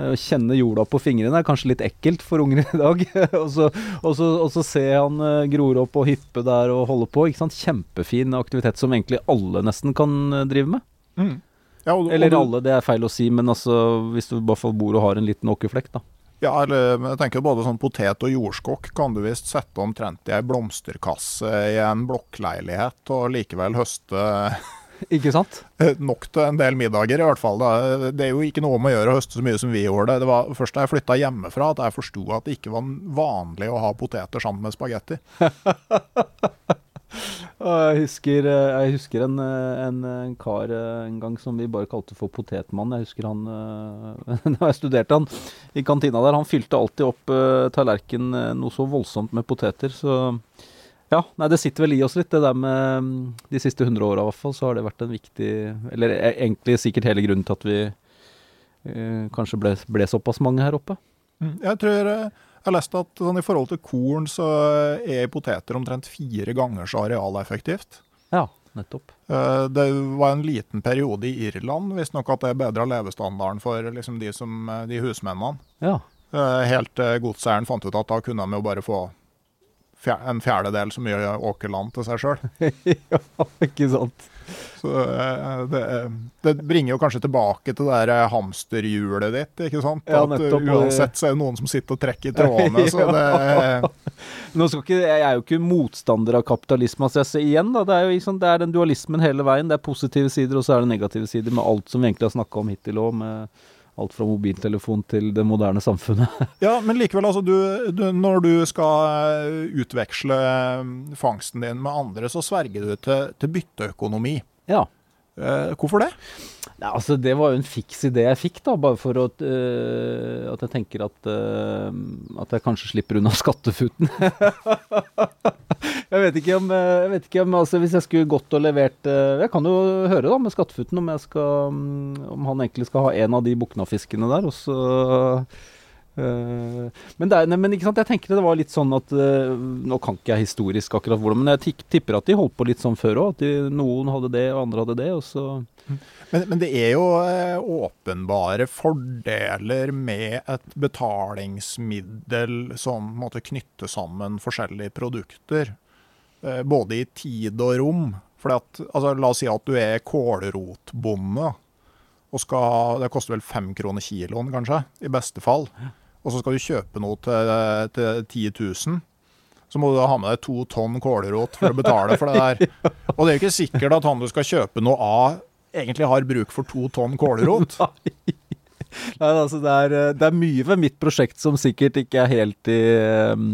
Eh, kjenne jorda på fingrene er kanskje litt ekkelt for unger i dag. og, så, og, så, og, så, se han uh, gror opp og hyppe der og holde på. ikke sant? Kjempefin aktivitet som egentlig alle nesten kan uh, drive med. Mm. Ja, og, Eller alle, det er feil å si, men altså hvis du i hvert fall bor og har en liten åkerflekk, da. Ja, eller jeg tenker både sånn potet og jordskokk kan du visst sette omtrent i ei blomsterkasse i en blokkleilighet og likevel høste Ikke sant? Eh, Nok til en del middager, i hvert fall. Da. Det er jo ikke noe om å gjøre å høste så mye som vi gjorde. Det var først da jeg flytta hjemmefra at jeg forsto at det ikke var vanlig å ha poteter sammen med spagetti. Jeg husker, eh, jeg husker en, eh, en, en kar eh, en gang som vi bare kalte for Potetmann. Jeg husker han eh, Da jeg studerte han i kantina der, han fylte alltid opp uh, tallerkenen eh, noe så voldsomt med poteter. Så ja, nei, det sitter vel i oss litt, det der med mm, De siste 100 åra i hvert fall, så har det vært en viktig Eller e- egentlig sikkert hele grunnen til at vi uh, kanskje ble, ble såpass mange her oppe. Jeg tror eh, jeg har lest at sånn, i forhold til korn så er poteter omtrent fire ganger så arealeffektivt. Ja, nettopp. Eh, Det var en liten periode i Irland visstnok at det bedra levestandarden for liksom, de, som, eh, de husmennene. Ja. Eh, Helt til godseieren fant ut at da kunne de jo bare få en fjerdedel så mye åkerland til seg sjøl. ja, ikke sant. Så eh, det, det bringer jo kanskje tilbake til det der eh, hamsterhjulet ditt, ikke sant? Ja, eh, nettopp, At uansett så er det noen som sitter og trekker i trådene. Så det, Nå skal ikke, jeg er jo ikke motstander av kapitalisme. Altså jeg ser igjen da, det er jo liksom, det er den dualismen hele veien. Det er positive sider, og så er det negative sider med alt som vi egentlig har snakka om hittil òg. Alt fra mobiltelefon til det moderne samfunnet. ja, men likevel, altså du, du, når du skal eh, utveksle eh, fangsten din med andre, så sverger du til, til bytteøkonomi. ja. Eh, hvorfor det? Nei, altså Det var jo en fiks idé jeg fikk, da, bare for at, uh, at jeg tenker at, uh, at jeg kanskje slipper unna skattefuten. jeg vet ikke om, jeg vet ikke om altså, Hvis jeg skulle gått og levert uh, Jeg kan jo høre da med skattefuten om, skal, um, om han egentlig skal ha en av de buknafiskene der, og så men, det er, men jeg tenker det var litt sånn at øh, Nå kan ikke jeg historisk akkurat hvordan, men jeg tipper at de holdt på litt sånn før òg. At de, noen hadde det, og andre hadde det. og så... Men, men det er jo eh, åpenbare fordeler med et betalingsmiddel som måtte knytte sammen forskjellige produkter. Eh, både i tid og rom. For altså, la oss si at du er kålrotbonde. Og skal, det koster vel fem kroner kiloen, kanskje, i beste fall. Og så skal du kjøpe noe til, til 10 000. Så må du da ha med deg to tonn kålrot for å betale for det der. Og det er jo ikke sikkert at han du skal kjøpe noe av, egentlig har bruk for to tonn kålrot. Nei, altså det er, eh, det er mye ved mitt prosjekt som sikkert ikke er helt i um,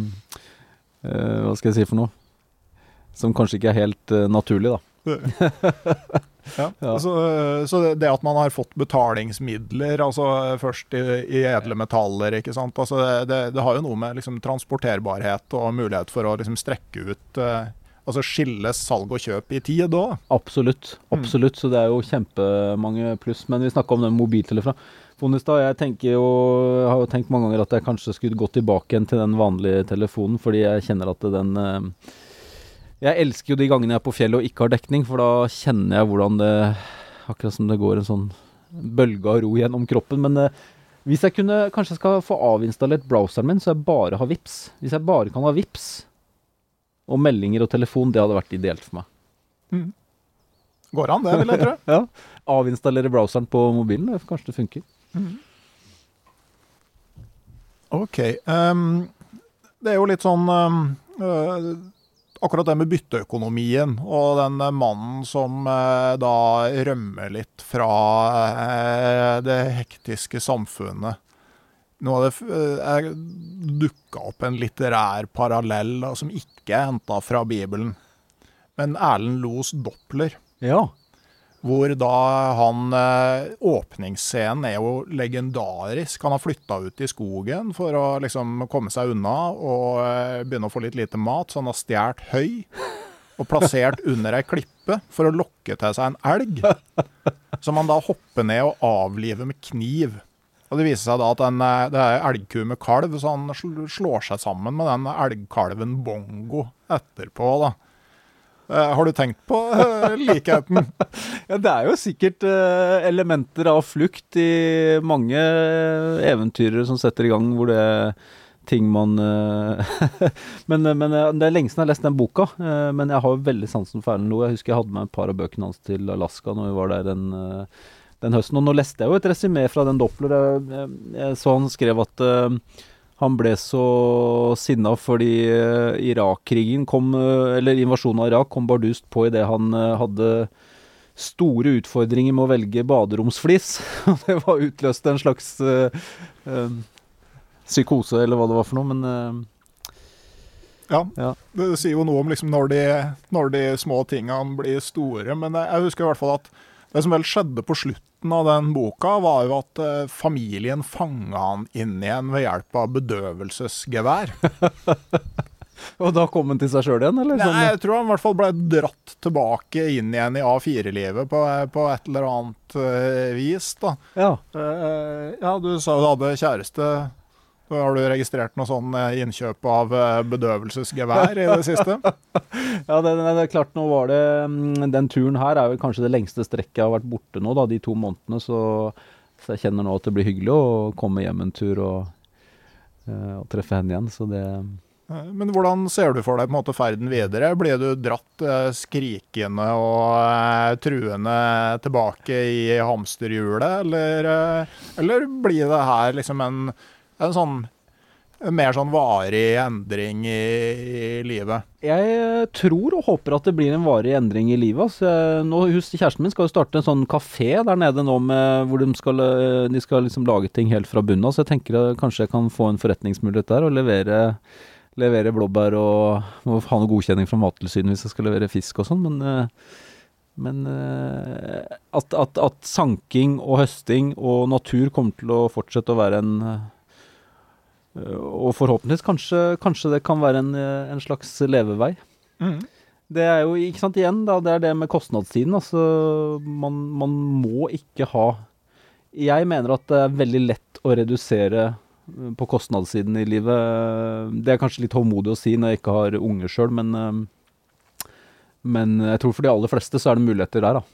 uh, Hva skal jeg si for noe? Som kanskje ikke er helt uh, naturlig, da. Ja. Så, så det- at man har fått betalingsmidler, altså først i, i edle metaller, ikke sant. Altså det, det har jo noe med liksom transporterbarhet og mulighet for å liksom strekke ut eh, Altså skille salg og kjøp i tid òg. Absolutt. absolutt, Så det er jo kjempemange pluss. Men vi snakka om den mobiltelefonen i. Jeg jo, har jo tenkt mange ganger at jeg kanskje skulle gå tilbake igjen til den vanlige telefonen, fordi jeg kjenner at den eh, Jeg elsker jo de gangene jeg er på fjellet og ikke har dekning, for da kjenner jeg hvordan det Akkurat som det går en sånn bølge av ro gjennom kroppen. Men eh, hvis jeg kunne kanskje jeg skal få avinstallert browseren min, så jeg bare har Vips Hvis jeg bare kan ha Vips og meldinger og telefon, det hadde vært ideelt for meg. Går an, det, vil jeg tro. Ja. Avinstallere browseren på mobilen, kanskje det funker. OK. Um, det er jo litt sånn um, øh, Akkurat det med bytteøkonomien og den mannen som eh, da rømmer litt fra eh, det hektiske samfunnet. Nå har det eh, dukka opp en litterær parallell da, som ikke er henta fra Bibelen. Men Erlend Los Doppler. Ja. Hvor da han eh, Åpningsscenen er jo legendarisk. Han har flytta ut i skogen for å liksom komme seg unna og eh, begynne å få litt lite mat, så han har stjålet høy og plassert under ei klippe for å lokke til seg en elg. Som han da hopper ned og avliver med kniv. Og Det viser seg da at den, eh, det er elgku med kalv, så han slår seg sammen med den elgkalven Bongo etterpå. da. Eh, har du tenkt på eh, likheten? ja, det er jo sikkert eh, elementer av flukt i mange eventyrere som setter i gang hvor det er ting man men, men Det er lenge siden jeg har lest den boka, men jeg har jo veldig sansen for Erlend Loe. Jeg husker jeg hadde med et par av bøkene hans til Alaska når vi var der den, den høsten. Og nå leste jeg jo et resymé fra den Doppler. Jeg, så han skrev at han ble så sinna fordi eh, Irak-krigen kom, eh, eller invasjonen av Irak kom bardust på idet han eh, hadde store utfordringer med å velge baderomsflis. Det var utløst en slags eh, psykose, eller hva det var for noe. Men eh, Ja, Ja. det sier jo noe om liksom når, de, når de små tingene blir store. Men jeg, jeg husker i hvert fall at det som vel skjedde på slutten av den boka, var jo at eh, familien fanga han inn igjen ved hjelp av bedøvelsesgevær. Og da kom han til seg sjøl igjen, eller? Nei, Sånn, jeg tror han i hvert fall ble dratt tilbake inn igjen i A4-livet på, på et eller annet eh, vis. da. ja. Uh, ja, du sa du hadde kjæreste. Har du registrert noe sånn eh, innkjøp av eh, bedøvelsesgevær i det siste? Ja, det, det er klart, nå var det mm, Den turen her er vel kanskje det lengste strekket jeg har vært borte nå, da, de to månedene. Så, så jeg kjenner nå at det blir hyggelig å komme hjem en tur og, eh, og treffe henne igjen. Så det Men hvordan ser du for deg på en måte ferden videre? Blir du dratt skrikende og truende tilbake i hamsterhjulet, eller, eller blir det her liksom en, en sånn en mer sånn varig endring i, i livet? Jeg eh, tror og håper at det blir en varig endring i livet. Altså, nå, hus, kjæresten min skal jo starte en sånn kafé der nede nå med, hvor de skal, eh, de skal liksom lage ting helt fra bunnen av. Så jeg tenker at kanskje jeg kan få en forretningsmulighet der og levere, levere blåbær og må ha noe godkjenning fra Mattilsynet hvis jeg skal levere fisk og sånn. Men, eh, men at, at, at sanking og høsting og natur kommer til å fortsette å være en og forhåpentligvis kanskje, kanskje det kan være en, eh, en slags levevei. Det er jo ikke sant igjen, da, det er det med kostnadstiden. Altså, man, man må ikke ha Jeg mener at det er veldig lett å redusere eh, på kostnadssiden i livet. Det er kanskje litt håndmodig å si når jeg ikke har unge sjøl, men, eh, men jeg tror for de aller fleste så er det muligheter der, da.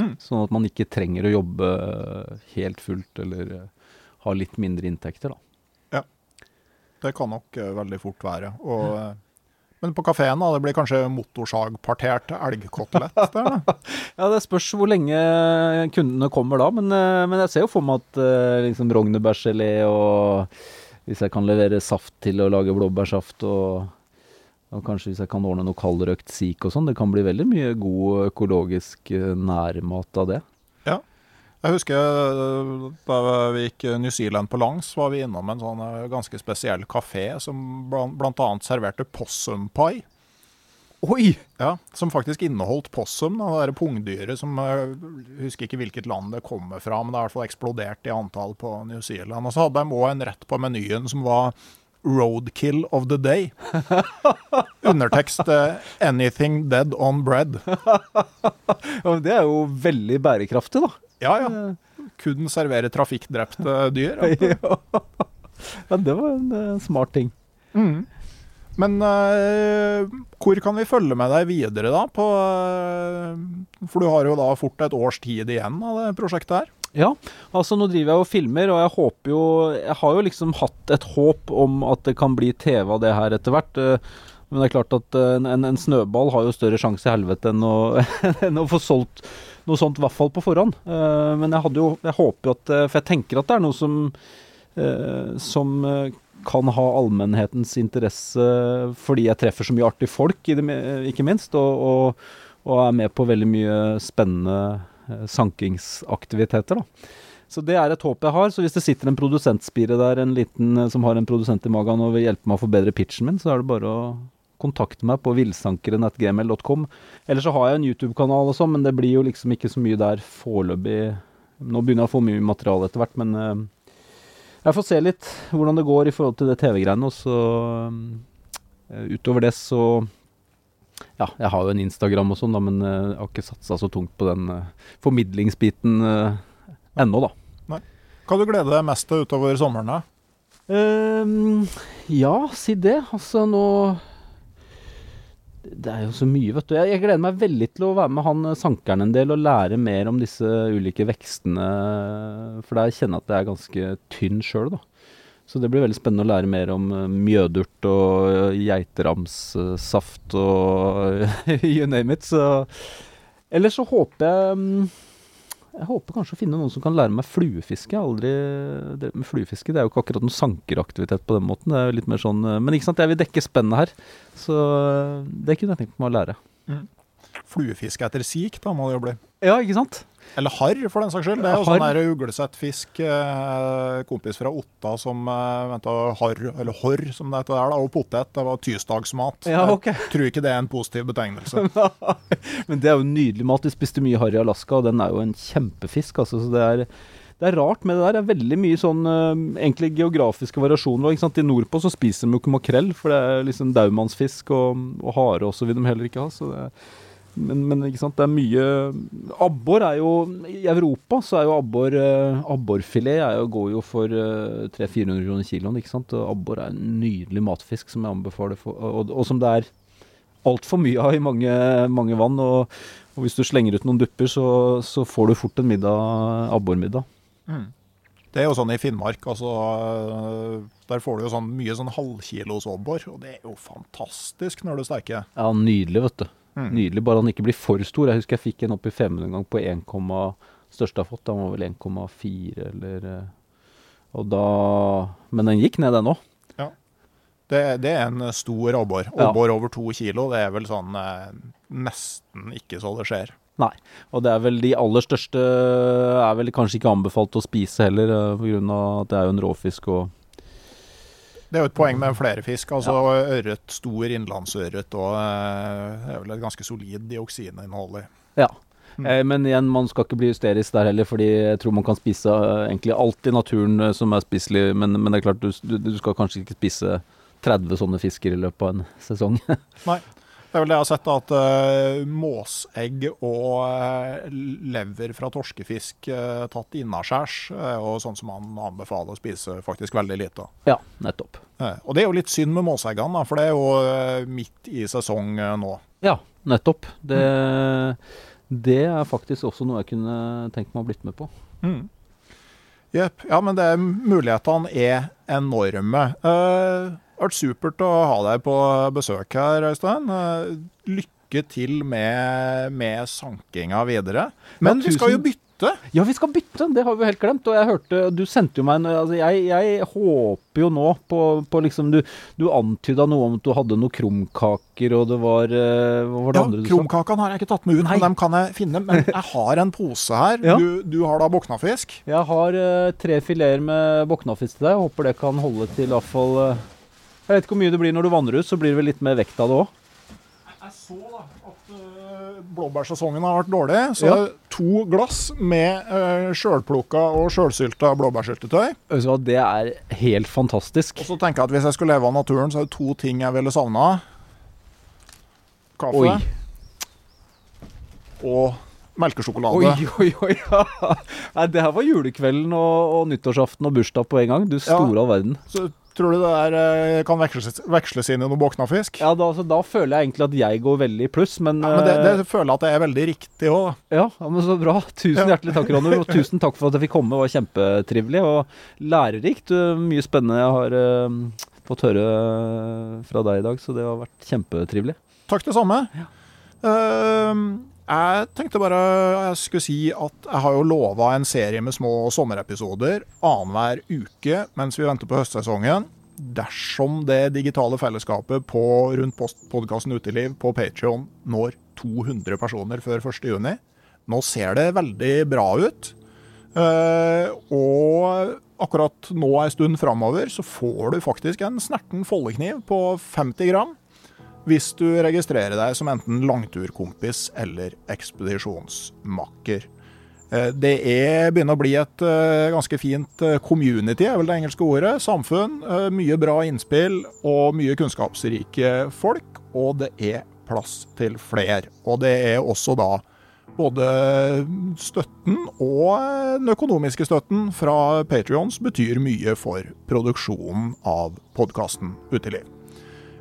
Mm. Sånn at man ikke trenger å jobbe helt fullt eller eh, ha litt mindre inntekter, da. Det kan nok eh, veldig fort være. Og, eh, men på kafeen, da, det blir kanskje motorsagpartert elgkotelett. Ja, det spørs hvor lenge kundene kommer da, men, eh, men jeg ser jo for meg at liksom rognebærgelé og hvis jeg kan levere saft til å lage blåbærsaft og, og kanskje hvis jeg kan ordne noe kaldrøkt sik og sånn, det kan bli veldig mye god økologisk nærmat av det. Jeg husker eh, da vi gikk New Zealand på langs, var vi innom en sånn eh, ganske spesiell kafé som annet serverte possum pie. Oi! Ja, som faktisk inneholdt possum, det der pungdyret som Jeg husker ikke hvilket land det kommer fra, men det har i hvert fall eksplodert i antall på New Zealand. Og så hadde de òg en rett på menyen som var Roadkill of the day. Undertekst eh, 'Anything dead on bread'. Det er jo veldig bærekraftig, da. Ja ja. Kun servere trafikkdrepte dyr. Ja. Det var en eh, smart ting. Mm. Men uh, hvor kan vi følge med deg videre, da? På, uh, for du har jo da fort et års tid igjen av det prosjektet her. Ja, altså nå driver jeg og filmer, og jeg håper jo Jeg har jo liksom hatt et håp om at det kan bli TV av det her etter hvert. eh, Men det er klart at eh, en, en, snøball har jo større sjanse i helvete enn å, enn å få solgt noe sånt, i hvert fall på forhånd. Eh, Men jeg hadde jo Jeg håper jo at For jeg tenker at det er noe som Som kan ha allmennhetens interesse fordi jeg treffer så mye artige folk, ikke minst. Og, og, og er med på veldig mye spennende sankingsaktiviteter. da. Så det er et håp jeg har. Så hvis det sitter en produsentspire der, en liten eh, som har en produsent i magen og vil hjelpe meg å forbedre pitchen min, så er det bare å kontakte meg på villsankeren.gmail.com. Eller så har jeg en YouTube-kanal og sånn, men det blir jo liksom ikke så mye der foreløpig. Nå begynner jeg å få mye materiale etter hvert, men eh, jeg får se litt hvordan det går i forhold til det TV-greiene. Og så eh, utover det så Ja, jeg har jo en Instagram og sånn, men eh, jeg har ikke satsa så tungt på den eh, formidlingsbiten eh, ennå, da. Hva du gleder deg mest til utover sommeren? da? Um, ja, si det. Altså nå Det er jo så mye, vet du. Jeg, jeg gleder meg veldig til å være med han sankeren en del og lære mer om disse ulike vekstene. For der kjenner jeg at jeg er ganske tynn sjøl, da. Så det blir veldig spennende å lære mer om eh, mjødurt og eh, geiteramssaft og you name it. Så Ellers så håper jeg mm, jeg håper kanskje å finne noen som kan lære meg fluefiske. Jeg har aldri det med fluefiske. Det er jo ikke akkurat noen sankeraktivitet på den måten. Det er jo litt mer sånn eh, Men ikke sant, jeg vil dekke spennet her. Så det kunne jeg tenkt meg å lære. Fluefisk etter sik, da må det jo bli. Ja, ikke sant? Eller harr, for den saks skyld. Det er jo sånn der uglesett fisk. Eh, kompis fra Otta som eh, vent, harr, eller horr, som det heter der, da, og potet. Det var tirsdagsmat. Ja, ok. Jeg tror ikke det er en positiv betegnelse. Men det er jo nydelig mat. Vi spiste mye harr i Alaska, og den er jo en kjempefisk. Altså, så det er, det er rart med det der. Det er veldig mye sånn øh, egentlig geografiske variasjoner. Ikke sant? I nordpå så spiser de jo ikke makrell, for det er liksom daumannsfisk og, og hare også vil de heller ikke ha. Så det er, men, men ikke sant, det er mye Abbor er jo I Europa så er jo abbor øh, Abborfilet går jo for øh, 300-400 kroner kiloen. ikke sant? Og abbor er en nydelig matfisk som jeg anbefaler, for, og, og som det er altfor mye av i mange, mange vann. Og, og hvis du slenger ut noen dupper, så, så får du fort en middag, abbormiddag. Det er jo sånn i Finnmark. altså eh, Der får du jo sånn mye sånn halvkilos abbor, og det er jo fantastisk når du steker. Ja, nydelig, vet du. Mm. Nydelig, Bare han ikke blir for stor. Jeg husker jeg fikk en opp i Femund en gang på 1, største jeg har fått. Den var vel 1,4 eller eh, Og da Men den gikk ned, den òg. Det, det er en stor abbor. Ja. Over to kilo, det er vel sånn eh, nesten ikke så det skjer. Nei. Og det er vel de aller største er vel kanskje ikke anbefalt å spise heller, pga. grunn av at det er jo en råfisk og Det er jo et poeng med flere fisk. altså Ørret, stor innlandsørret, og eh, det er vel et ganske solid dioksininnhold i. Ja. Mm. Eh, men igjen, man skal ikke bli hysterisk der heller, fordi jeg tror man kan spise eh, egentlig alt i naturen eh, som er spiselig, men, men det er klart, du, du, du skal kanskje ikke spise 30 sånne fisker i løpet av en sesong. Nei. Det er vel det jeg har sett, at uh, måsegg og uh, lever fra torskefisk uh, tatt innaskjærs er jo sånn som man anbefaler å spise faktisk veldig lite ja, nettopp. Eh, og det er jo litt synd med måseggene, da, for det er jo eh, midt i sesong eh, nå. Ja, nettopp. Det, det er faktisk også noe jeg kunne tenkt meg å blitt med på. Mm. Jepp. Ja, men det, mulighetene er enorme. Uh, Det har vært supert å ha deg på besøk her, Øystein. Uh, Lykke til med, med sankinga videre. Men Ja, vi skal jo tusen- bytte. Ja, vi skal bytte! Det har vi jo helt glemt. Og jeg hørte Du sendte jo meg en altså jeg, jeg håper jo nå på, på liksom Du, du antyda noe om at du hadde noen krumkaker, og det var eh, Hva var det Ja, andre du sa? Krumkakene har jeg ikke tatt med ut, men dem kan jeg finne. Men jeg har en pose her. Ja. Du, du har da boknafisk. Jeg har uh, tre fileter med boknafisk til deg. Håper det kan holde til iallfall uh, Jeg vet ikke hvor mye det blir når du vandrer ut, så blir det vel litt mer vekt av det òg. Jeg så da at uh, blåbærsesongen har vært dårlig, så Ja. to glass med uh, sjølplukka og sjølsylta blåbærsyltetøy. Det er helt fantastisk. Og så tenker jeg at hvis jeg skulle leve av naturen, så er det to ting jeg ville savna. Kaffe Oi. og melkesjokolade. Oi, oi, oi. ja. Nei, det her var julekvelden og, og nyttårsaften og bursdag på en gang. Du store all verden. Så tror du det der eh, kan veksles, veksles inn i noe boknafisk? Ja, da, altså, da føler jeg egentlig at jeg går veldig i pluss, men, Ja, men det, eh, det føler jeg at det er veldig riktig òg. Ja, ja, men så bra. Tusen hjertelig takk, Ronny. Og tusen takk for at jeg fikk komme. Det var kjempetrivelig og lærerikt. Uh, Mye spennende jeg har uh, fått høre uh, fra deg i dag, så det har vært kjempetrivelig. Takk det samme. Eh, jeg tenkte bare jeg skulle si at jeg har jo lova en serie med små sommerepisoder annenhver uke mens vi venter på høstsesongen. Dersom det digitale fellesskapet på rundt podkasten Uteliv på Patreon når 200 personer før 1.6. Nå ser det veldig bra ut. Eh, og akkurat nå en stund framover så får du faktisk en snerten foldekniv på 50 gram hvis du registrerer deg som enten langturkompis eller ekspedisjonsmakker. Eh, Det er, begynner å bli et eh, ganske fint eh, community, er vel det engelske ordet. Samfunn. Mye bra innspill og mye kunnskapsrike folk. Og det er plass til flere. Og det er også da både støtten og den økonomiske støtten fra Patrions betyr mye for produksjonen av podkasten Uteliv.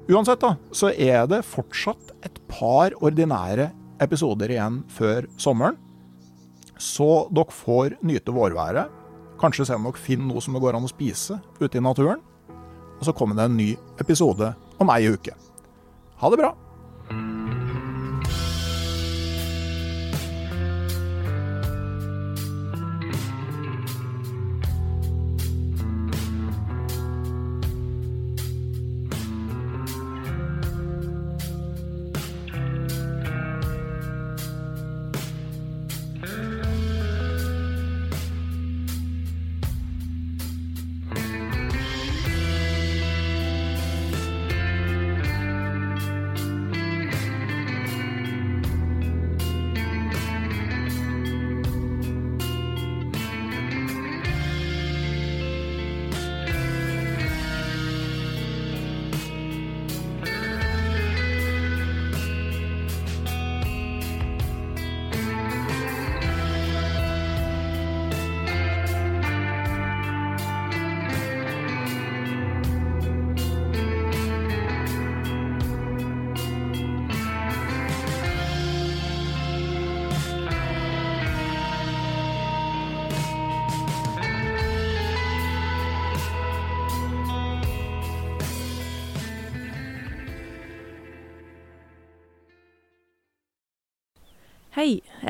Uansett da, så er det fortsatt et par ordinære episoder igjen før sommeren. Så dere får nyte vårværet. Kanskje se om dere finner noe som det går an å spise ute i naturen. Og så kommer det en ny episode om ei uke. Ha det bra!